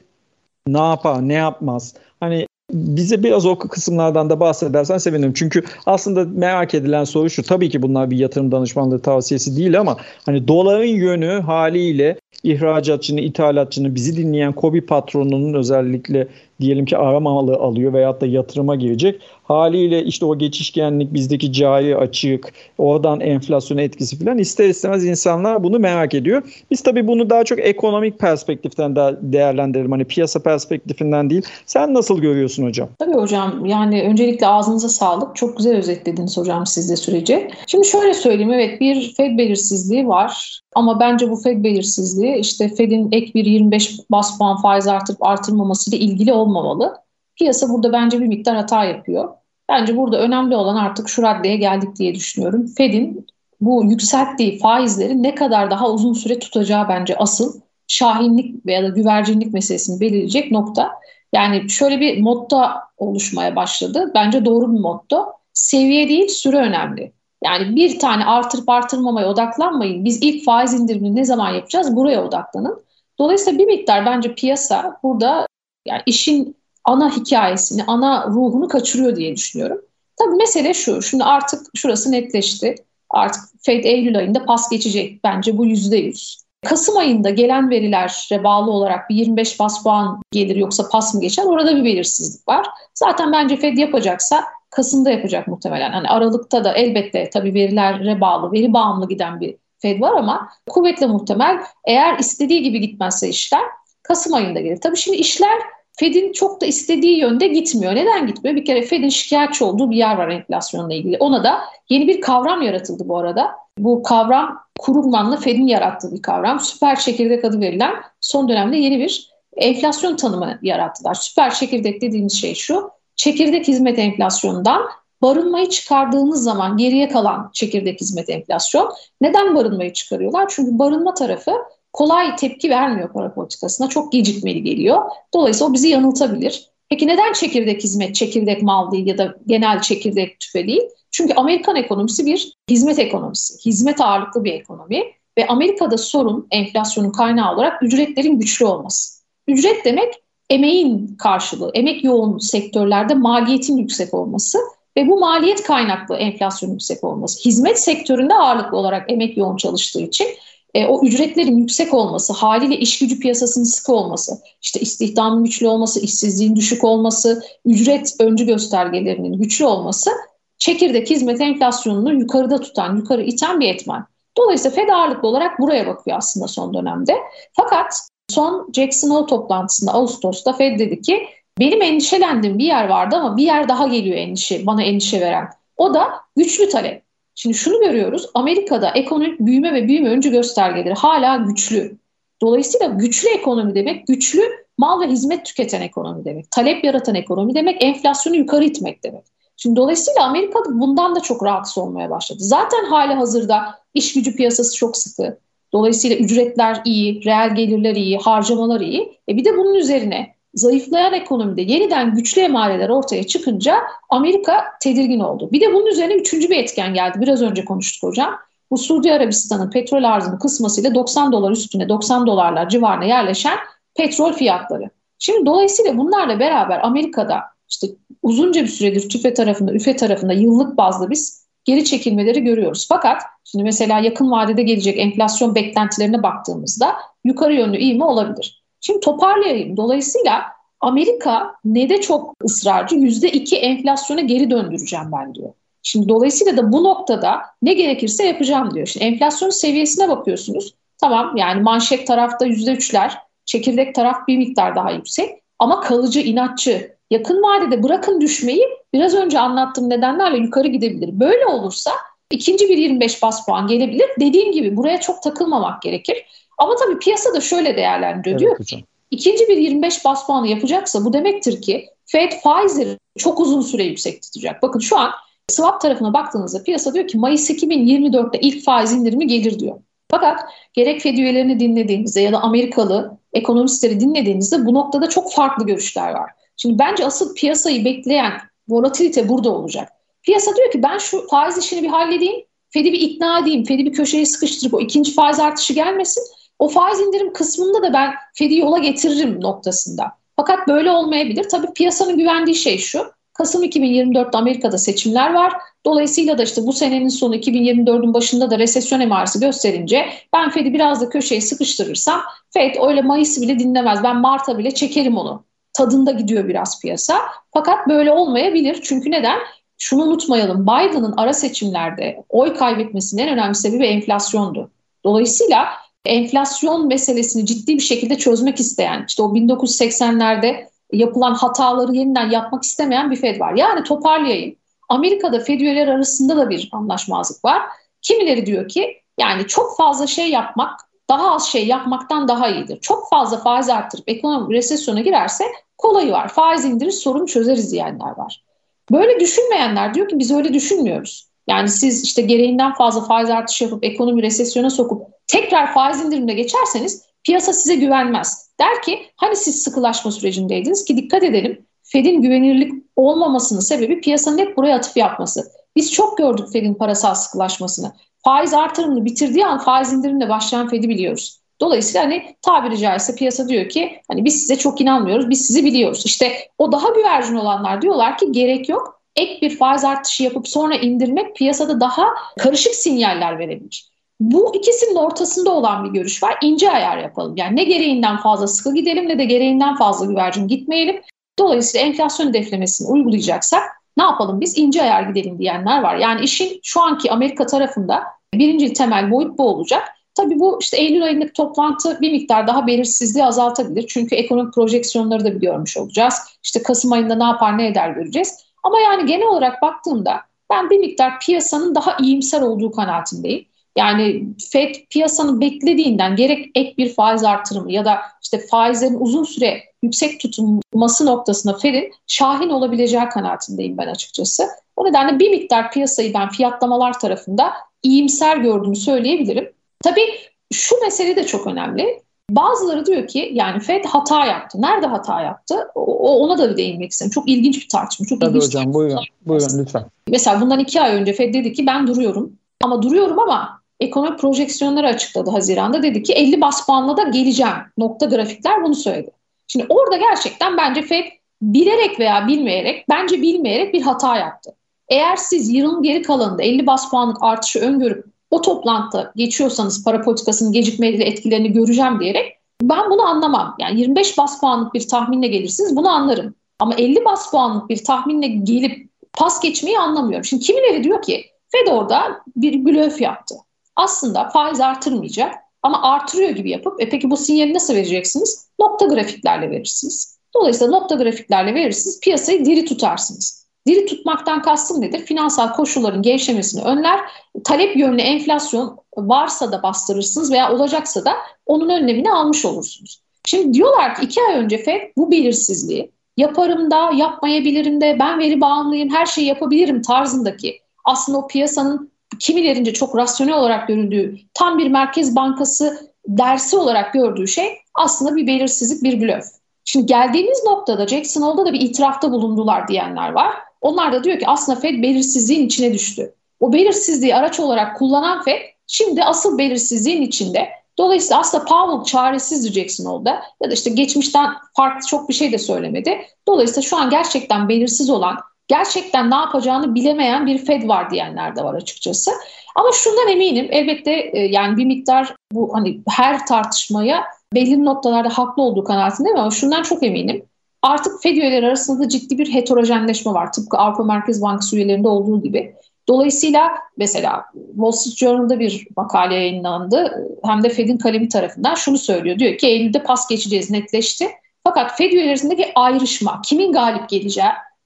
ne yapar, ne yapmaz? Hani bize biraz o kısımlardan da bahsedersen sevinirim. Çünkü aslında merak edilen soru şu. Tabii ki bunlar bir yatırım danışmanlığı tavsiyesi değil ama hani doların yönü haliyle ihracatçının, ithalatçının, bizi dinleyen kobi patronunun özellikle diyelim ki aramalı alıyor veyahut da yatırıma girecek. Haliyle işte o geçişkenlik bizdeki cari açık, oradan enflasyon etkisi falan ister istemez insanlar bunu merak ediyor. Biz tabii bunu daha çok ekonomik perspektiften de değerlendirelim. Hani piyasa perspektifinden değil. Sen nasıl görüyorsun hocam?
Tabii hocam yani öncelikle ağzınıza sağlık. Çok güzel özetlediniz hocam siz de süreci. Şimdi şöyle söyleyeyim evet bir Fed belirsizliği var. Ama bence bu Fed belirsizliği işte Fed'in ek bir 25 bas puan faiz artırıp artırmaması ile ilgili olmamalı. Piyasa burada bence bir miktar hata yapıyor. Bence burada önemli olan artık şu raddeye geldik diye düşünüyorum. Fed'in bu yükselttiği faizleri ne kadar daha uzun süre tutacağı bence asıl şahinlik veya da güvercinlik meselesini belirleyecek nokta. Yani şöyle bir modda oluşmaya başladı. Bence doğru bir modda. Seviye değil süre önemli. Yani bir tane artırıp artırmamaya odaklanmayın. Biz ilk faiz indirimini ne zaman yapacağız? Buraya odaklanın. Dolayısıyla bir miktar bence piyasa burada yani işin ana hikayesini, ana ruhunu kaçırıyor diye düşünüyorum. Tabii mesele şu, şimdi artık şurası netleşti. Artık Fed Eylül ayında pas geçecek. Bence bu yüzde yüz. Kasım ayında gelen verilere bağlı olarak bir 25 bas puan gelir yoksa pas mı geçer orada bir belirsizlik var. Zaten bence Fed yapacaksa Kasım'da yapacak muhtemelen. Hani Aralık'ta da elbette tabii verilere bağlı, veri bağımlı giden bir Fed var ama kuvvetle muhtemel eğer istediği gibi gitmezse işler Kasım ayında gelir. Tabii şimdi işler Fed'in çok da istediği yönde gitmiyor. Neden gitmiyor? Bir kere Fed'in şikayetçi olduğu bir yer var enflasyonla ilgili. Ona da yeni bir kavram yaratıldı bu arada. Bu kavram Krugman'la Fed'in yarattığı bir kavram. Süper çekirdek adı verilen son dönemde yeni bir enflasyon tanımı yarattılar. Süper çekirdek dediğimiz şey şu. Çekirdek hizmet enflasyonundan barınmayı çıkardığınız zaman geriye kalan çekirdek hizmet enflasyon. Neden barınmayı çıkarıyorlar? Çünkü barınma tarafı kolay tepki vermiyor para politikasına. Çok gecikmeli geliyor. Dolayısıyla o bizi yanıltabilir. Peki neden çekirdek hizmet, çekirdek mal değil ya da genel çekirdek tüfe değil? Çünkü Amerikan ekonomisi bir hizmet ekonomisi. Hizmet ağırlıklı bir ekonomi ve Amerika'da sorun enflasyonun kaynağı olarak ücretlerin güçlü olması. Ücret demek emeğin karşılığı, emek yoğun sektörlerde maliyetin yüksek olması ve bu maliyet kaynaklı enflasyon yüksek olması. Hizmet sektöründe ağırlıklı olarak emek yoğun çalıştığı için e, o ücretlerin yüksek olması, haliyle iş gücü piyasasının sıkı olması, işte istihdamın güçlü olması, işsizliğin düşük olması, ücret öncü göstergelerinin güçlü olması çekirdek hizmet enflasyonunu yukarıda tutan, yukarı iten bir etmen. Dolayısıyla Fed ağırlıklı olarak buraya bakıyor aslında son dönemde. Fakat son Jackson Hole toplantısında Ağustos'ta Fed dedi ki benim endişelendiğim bir yer vardı ama bir yer daha geliyor endişe, bana endişe veren. O da güçlü talep. Şimdi şunu görüyoruz. Amerika'da ekonomik büyüme ve büyüme öncü göstergeleri hala güçlü. Dolayısıyla güçlü ekonomi demek güçlü mal ve hizmet tüketen ekonomi demek. Talep yaratan ekonomi demek enflasyonu yukarı itmek demek. Şimdi dolayısıyla Amerika bundan da çok rahatsız olmaya başladı. Zaten hali hazırda iş gücü piyasası çok sıkı. Dolayısıyla ücretler iyi, reel gelirler iyi, harcamalar iyi. E bir de bunun üzerine zayıflayan ekonomide yeniden güçlü emareler ortaya çıkınca Amerika tedirgin oldu. Bir de bunun üzerine üçüncü bir etken geldi. Biraz önce konuştuk hocam. Bu Suudi Arabistan'ın petrol arzını kısmasıyla 90 dolar üstüne 90 dolarlar civarına yerleşen petrol fiyatları. Şimdi dolayısıyla bunlarla beraber Amerika'da işte uzunca bir süredir TÜFE tarafında, ÜFE tarafında yıllık bazda biz geri çekilmeleri görüyoruz. Fakat şimdi mesela yakın vadede gelecek enflasyon beklentilerine baktığımızda yukarı yönlü ivme olabilir. Şimdi toparlayayım. Dolayısıyla Amerika ne de çok ısrarcı yüzde iki enflasyona geri döndüreceğim ben diyor. Şimdi dolayısıyla da bu noktada ne gerekirse yapacağım diyor. Şimdi enflasyon seviyesine bakıyorsunuz. Tamam yani manşet tarafta yüzde üçler, çekirdek taraf bir miktar daha yüksek ama kalıcı, inatçı, yakın vadede bırakın düşmeyi biraz önce anlattığım nedenlerle yukarı gidebilir. Böyle olursa ikinci bir 25 bas puan gelebilir. Dediğim gibi buraya çok takılmamak gerekir. Ama tabii piyasa da şöyle değerlendiriyor. Evet, diyor hocam. İkinci bir 25 bas puanı yapacaksa bu demektir ki Fed faizleri çok uzun süre yüksek tutacak. Bakın şu an swap tarafına baktığınızda piyasa diyor ki Mayıs 2024'te ilk faiz indirimi gelir diyor. Fakat gerek Fed üyelerini dinlediğimizde ya da Amerikalı ekonomistleri dinlediğimizde bu noktada çok farklı görüşler var. Şimdi bence asıl piyasayı bekleyen volatilite burada olacak. Piyasa diyor ki ben şu faiz işini bir halledeyim, Fed'i bir ikna edeyim, Fed'i bir köşeye sıkıştırıp o ikinci faiz artışı gelmesin. O faiz indirim kısmında da ben Fed'i yola getiririm noktasında. Fakat böyle olmayabilir. Tabii piyasanın güvendiği şey şu. Kasım 2024'te Amerika'da seçimler var. Dolayısıyla da işte bu senenin sonu 2024'ün başında da resesyon emaresi gösterince ben Fed'i biraz da köşeye sıkıştırırsam Fed öyle Mayıs'ı bile dinlemez. Ben Mart'a bile çekerim onu. Tadında gidiyor biraz piyasa. Fakat böyle olmayabilir. Çünkü neden? Şunu unutmayalım. Biden'ın ara seçimlerde oy kaybetmesinin en önemli sebebi enflasyondu. Dolayısıyla enflasyon meselesini ciddi bir şekilde çözmek isteyen, işte o 1980'lerde yapılan hataları yeniden yapmak istemeyen bir Fed var. Yani toparlayayım. Amerika'da Fed üyeleri arasında da bir anlaşmazlık var. Kimileri diyor ki yani çok fazla şey yapmak daha az şey yapmaktan daha iyidir. Çok fazla faiz arttırıp ekonomi resesyona girerse kolayı var. Faiz indirir sorun çözeriz diyenler var. Böyle düşünmeyenler diyor ki biz öyle düşünmüyoruz. Yani siz işte gereğinden fazla faiz artışı yapıp ekonomi resesyona sokup tekrar faiz indirimine geçerseniz piyasa size güvenmez. Der ki hani siz sıkılaşma sürecindeydiniz ki dikkat edelim Fed'in güvenirlik olmamasının sebebi piyasanın hep buraya atıf yapması. Biz çok gördük Fed'in parasal sıkılaşmasını. Faiz artırımını bitirdiği an faiz indirimle başlayan Fed'i biliyoruz. Dolayısıyla hani tabiri caizse piyasa diyor ki hani biz size çok inanmıyoruz, biz sizi biliyoruz. İşte o daha güvercin olanlar diyorlar ki gerek yok. Ek bir faiz artışı yapıp sonra indirmek piyasada daha karışık sinyaller verebilir. Bu ikisinin ortasında olan bir görüş var. İnce ayar yapalım. Yani ne gereğinden fazla sıkı gidelim ne de gereğinden fazla güvercin gitmeyelim. Dolayısıyla enflasyon hedeflemesini uygulayacaksak ne yapalım biz ince ayar gidelim diyenler var. Yani işin şu anki Amerika tarafında birinci temel boyut bu olacak. Tabii bu işte Eylül ayındaki toplantı bir miktar daha belirsizliği azaltabilir. Çünkü ekonomik projeksiyonları da bir görmüş olacağız. İşte Kasım ayında ne yapar ne eder göreceğiz. Ama yani genel olarak baktığımda ben bir miktar piyasanın daha iyimser olduğu kanaatindeyim. Yani FED piyasanın beklediğinden gerek ek bir faiz artırımı ya da işte faizlerin uzun süre yüksek tutulması noktasında Fed'in şahin olabileceği kanaatindeyim ben açıkçası. O nedenle bir miktar piyasayı ben fiyatlamalar tarafında iyimser gördüğümü söyleyebilirim. Tabii şu mesele de çok önemli. Bazıları diyor ki yani Fed hata yaptı. Nerede hata yaptı? O, ona da bir değinmek istedim. Çok ilginç bir tartışma. Çok
Tabii
ilginç
hocam buyurun, buyurun lütfen.
Mesela bundan iki ay önce Fed dedi ki ben duruyorum. Ama duruyorum ama ekonomi projeksiyonları açıkladı Haziran'da. Dedi ki 50 bas puanla da geleceğim. Nokta grafikler bunu söyledi. Şimdi orada gerçekten bence Fed bilerek veya bilmeyerek, bence bilmeyerek bir hata yaptı. Eğer siz yılın geri kalanında 50 bas puanlık artışı öngörüp o toplantıda geçiyorsanız para politikasının gecikmeli etkilerini göreceğim diyerek ben bunu anlamam. Yani 25 bas puanlık bir tahminle gelirsiniz bunu anlarım. Ama 50 bas puanlık bir tahminle gelip pas geçmeyi anlamıyorum. Şimdi kimileri diyor ki Fed orada bir blöf yaptı. Aslında faiz artırmayacak ama artırıyor gibi yapıp e peki bu sinyali nasıl vereceksiniz? Nokta grafiklerle verirsiniz. Dolayısıyla nokta grafiklerle verirsiniz piyasayı diri tutarsınız. Diri tutmaktan kastım nedir? Finansal koşulların gevşemesini önler. Talep yönlü enflasyon varsa da bastırırsınız veya olacaksa da onun önlemini almış olursunuz. Şimdi diyorlar ki iki ay önce FED bu belirsizliği yaparım da yapmayabilirim de ben veri bağımlıyım her şeyi yapabilirim tarzındaki aslında o piyasanın kimilerince çok rasyonel olarak görüldüğü tam bir merkez bankası dersi olarak gördüğü şey aslında bir belirsizlik bir blöf. Şimdi geldiğimiz noktada Jackson Hole'da da bir itirafta bulundular diyenler var. Onlar da diyor ki aslında Fed belirsizliğin içine düştü. O belirsizliği araç olarak kullanan Fed şimdi asıl belirsizliğin içinde. Dolayısıyla aslında Powell çaresizdi Jackson Hole'da ya da işte geçmişten farklı çok bir şey de söylemedi. Dolayısıyla şu an gerçekten belirsiz olan, gerçekten ne yapacağını bilemeyen bir Fed var diyenler de var açıkçası. Ama şundan eminim elbette e, yani bir miktar bu hani her tartışmaya belli noktalarda haklı olduğu kanaatindeyim ama şundan çok eminim. Artık Fed üyeleri arasında ciddi bir heterojenleşme var. Tıpkı Avrupa Merkez Bankası üyelerinde olduğu gibi. Dolayısıyla mesela Wall Street Journal'da bir makale yayınlandı. Hem de Fed'in kalemi tarafından şunu söylüyor. Diyor ki Eylül'de pas geçeceğiz netleşti. Fakat Fed üyelerindeki ayrışma, kimin galip geleceği,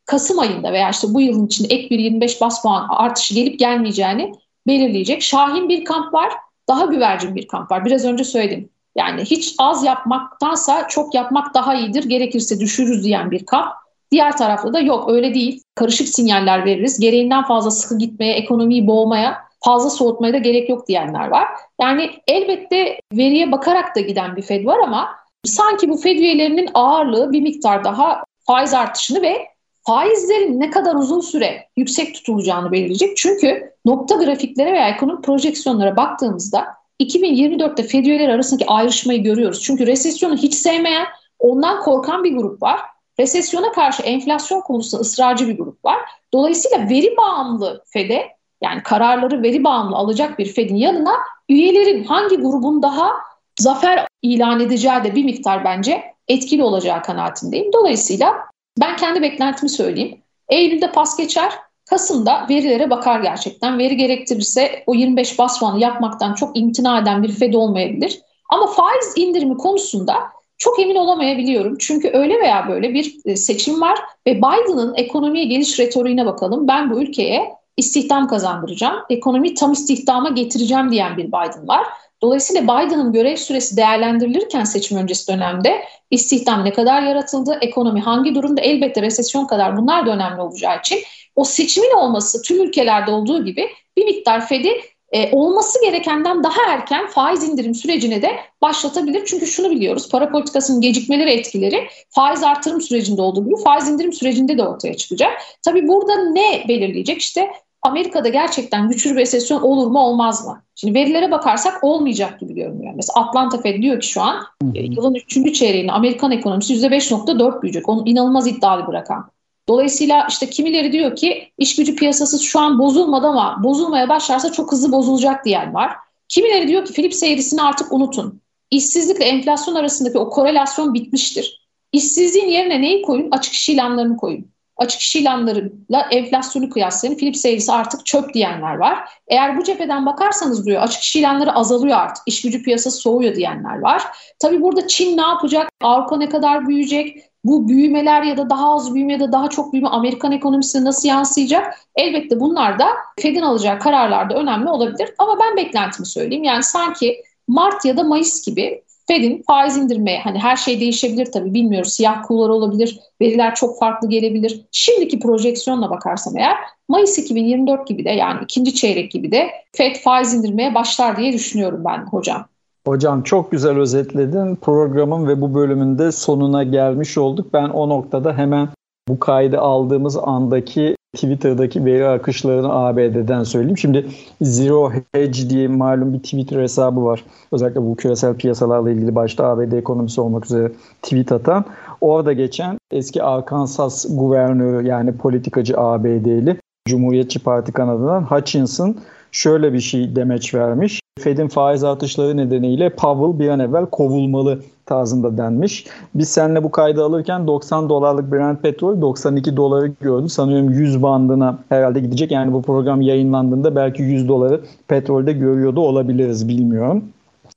Kasım ayında veya işte bu yılın içinde ek bir 25 bas puan artışı gelip gelmeyeceğini belirleyecek. Şahin bir kamp var, daha güvercin bir kamp var. Biraz önce söyledim. Yani hiç az yapmaktansa çok yapmak daha iyidir. Gerekirse düşürürüz diyen bir kamp. Diğer tarafta da yok öyle değil. Karışık sinyaller veririz. Gereğinden fazla sıkı gitmeye, ekonomiyi boğmaya, fazla soğutmaya da gerek yok diyenler var. Yani elbette veriye bakarak da giden bir Fed var ama sanki bu Fed üyelerinin ağırlığı bir miktar daha faiz artışını ve faizlerin ne kadar uzun süre yüksek tutulacağını belirleyecek. Çünkü nokta grafiklere veya ekonomik projeksiyonlara baktığımızda 2024'te Fed üyeleri arasındaki ayrışmayı görüyoruz. Çünkü resesyonu hiç sevmeyen, ondan korkan bir grup var. Resesyona karşı enflasyon konusunda ısrarcı bir grup var. Dolayısıyla veri bağımlı Fed'e yani kararları veri bağımlı alacak bir Fed'in yanına üyelerin hangi grubun daha zafer ilan edeceği de bir miktar bence etkili olacağı kanaatindeyim. Dolayısıyla ben kendi beklentimi söyleyeyim. Eylül'de pas geçer, Kasım'da verilere bakar gerçekten. Veri gerektirirse o 25 bas puanı yapmaktan çok imtina eden bir Fed olmayabilir. Ama faiz indirimi konusunda çok emin olamayabiliyorum. Çünkü öyle veya böyle bir e, seçim var ve Biden'ın ekonomiye geliş retoriğine bakalım. Ben bu ülkeye istihdam kazandıracağım, ekonomiyi tam istihdama getireceğim diyen bir Biden var. Dolayısıyla Biden'ın görev süresi değerlendirilirken seçim öncesi dönemde istihdam ne kadar yaratıldı, ekonomi hangi durumda elbette resesyon kadar bunlar da önemli olacağı için o seçimin olması tüm ülkelerde olduğu gibi bir miktar Fed'i e, olması gerekenden daha erken faiz indirim sürecine de başlatabilir. Çünkü şunu biliyoruz para politikasının gecikmeleri etkileri faiz artırım sürecinde olduğu gibi faiz indirim sürecinde de ortaya çıkacak. Tabii burada ne belirleyecek? İşte Amerika'da gerçekten güçlü bir resesyon olur mu olmaz mı? Şimdi verilere bakarsak olmayacak gibi görünüyor. Mesela Atlanta Fed diyor ki şu an e, yılın 3. çeyreğinde Amerikan ekonomisi %5.4 büyüyecek. Onun inanılmaz iddialı bir rakam. Dolayısıyla işte kimileri diyor ki iş gücü piyasası şu an bozulmadı ama bozulmaya başlarsa çok hızlı bozulacak diyen var. Kimileri diyor ki Philips eğrisini artık unutun. İşsizlikle enflasyon arasındaki o korelasyon bitmiştir. İşsizliğin yerine neyi koyun? Açık iş ilanlarını koyun açık iş ilanlarıyla enflasyonu kıyaslayın. Philips eğrisi artık çöp diyenler var. Eğer bu cepheden bakarsanız diyor açık iş ilanları azalıyor artık. İş gücü piyasası soğuyor diyenler var. Tabii burada Çin ne yapacak? Avrupa ne kadar büyüyecek? Bu büyümeler ya da daha az büyüme ya da daha çok büyüme Amerikan ekonomisine nasıl yansıyacak? Elbette bunlar da Fed'in alacağı kararlarda önemli olabilir. Ama ben beklentimi söyleyeyim. Yani sanki Mart ya da Mayıs gibi Fed'in faiz indirmeye hani her şey değişebilir tabii bilmiyoruz. Siyah kuğular olabilir, veriler çok farklı gelebilir. Şimdiki projeksiyonla bakarsam eğer Mayıs 2024 gibi de yani ikinci çeyrek gibi de Fed faiz indirmeye başlar diye düşünüyorum ben hocam.
Hocam çok güzel özetledin. Programın ve bu bölümünde sonuna gelmiş olduk. Ben o noktada hemen bu kaydı aldığımız andaki Twitter'daki veri akışlarını ABD'den söyleyeyim. Şimdi Zero Hedge diye malum bir Twitter hesabı var. Özellikle bu küresel piyasalarla ilgili başta ABD ekonomisi olmak üzere tweet atan. Orada geçen eski Arkansas guvernörü yani politikacı ABD'li Cumhuriyetçi Parti kanadından Hutchinson şöyle bir şey demeç vermiş. Fed'in faiz artışları nedeniyle Powell bir an evvel kovulmalı tarzında denmiş. Biz seninle bu kaydı alırken 90 dolarlık Brent petrol 92 doları gördü. Sanıyorum 100 bandına herhalde gidecek. Yani bu program yayınlandığında belki 100 doları petrolde görüyordu olabiliriz bilmiyorum.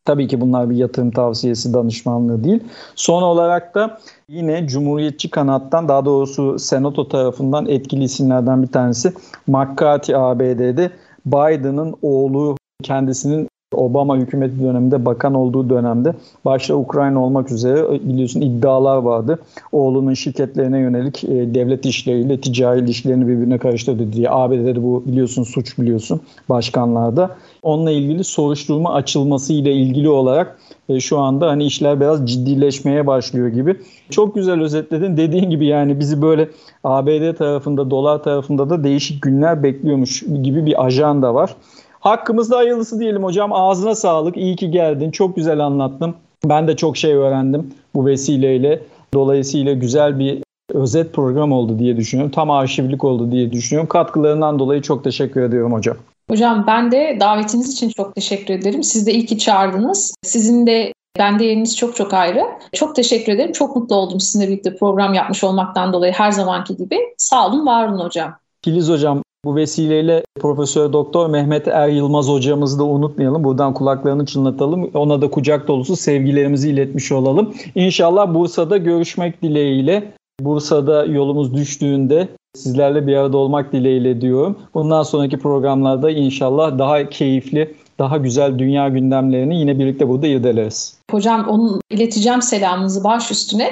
Tabii ki bunlar bir yatırım tavsiyesi danışmanlığı değil. Son olarak da yine Cumhuriyetçi kanattan daha doğrusu Senato tarafından etkili isimlerden bir tanesi McCarthy ABD'de Biden'ın oğlu kendisinin Obama hükümeti döneminde bakan olduğu dönemde başta Ukrayna olmak üzere biliyorsun iddialar vardı. Oğlunun şirketlerine yönelik e, devlet işleriyle ticari ilişkilerini birbirine karıştırdı diye. ABD'de bu biliyorsun suç biliyorsun başkanlarda. Onunla ilgili soruşturma açılması ile ilgili olarak e, şu anda hani işler biraz ciddileşmeye başlıyor gibi. Çok güzel özetledin. Dediğin gibi yani bizi böyle ABD tarafında, dolar tarafında da değişik günler bekliyormuş gibi bir ajanda var. Hakkımızda hayırlısı diyelim hocam. Ağzına sağlık. İyi ki geldin. Çok güzel anlattın. Ben de çok şey öğrendim bu vesileyle. Dolayısıyla güzel bir özet program oldu diye düşünüyorum. Tam arşivlik oldu diye düşünüyorum. Katkılarından dolayı çok teşekkür ediyorum hocam.
Hocam ben de davetiniz için çok teşekkür ederim. Siz de iyi ki çağırdınız. Sizin de bende yeriniz çok çok ayrı. Çok teşekkür ederim. Çok mutlu oldum sizinle birlikte program yapmış olmaktan dolayı her zamanki gibi. Sağ olun, var olun hocam.
Filiz hocam bu vesileyle Profesör Doktor Mehmet Er Yılmaz hocamızı da unutmayalım. Buradan kulaklarını çınlatalım. Ona da kucak dolusu sevgilerimizi iletmiş olalım. İnşallah Bursa'da görüşmek dileğiyle. Bursa'da yolumuz düştüğünde sizlerle bir arada olmak dileğiyle diyorum. Bundan sonraki programlarda inşallah daha keyifli, daha güzel dünya gündemlerini yine birlikte burada irdeleriz.
Hocam onun ileteceğim selamınızı baş üstüne.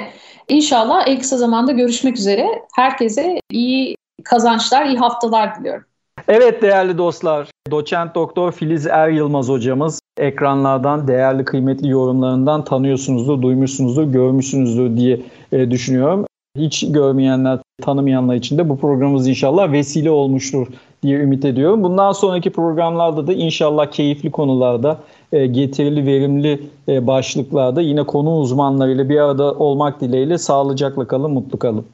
İnşallah en kısa zamanda görüşmek üzere. Herkese iyi kazançlar, iyi haftalar diliyorum.
Evet değerli dostlar, doçent doktor Filiz Er Yılmaz hocamız ekranlardan değerli kıymetli yorumlarından tanıyorsunuzdur, duymuşsunuzdur, görmüşsünüzdür diye e, düşünüyorum. Hiç görmeyenler, tanımayanlar için de bu programımız inşallah vesile olmuştur diye ümit ediyorum. Bundan sonraki programlarda da inşallah keyifli konularda, e, getirili, verimli e, başlıklarda yine konu uzmanlarıyla bir arada olmak dileğiyle sağlıcakla kalın, mutlu kalın.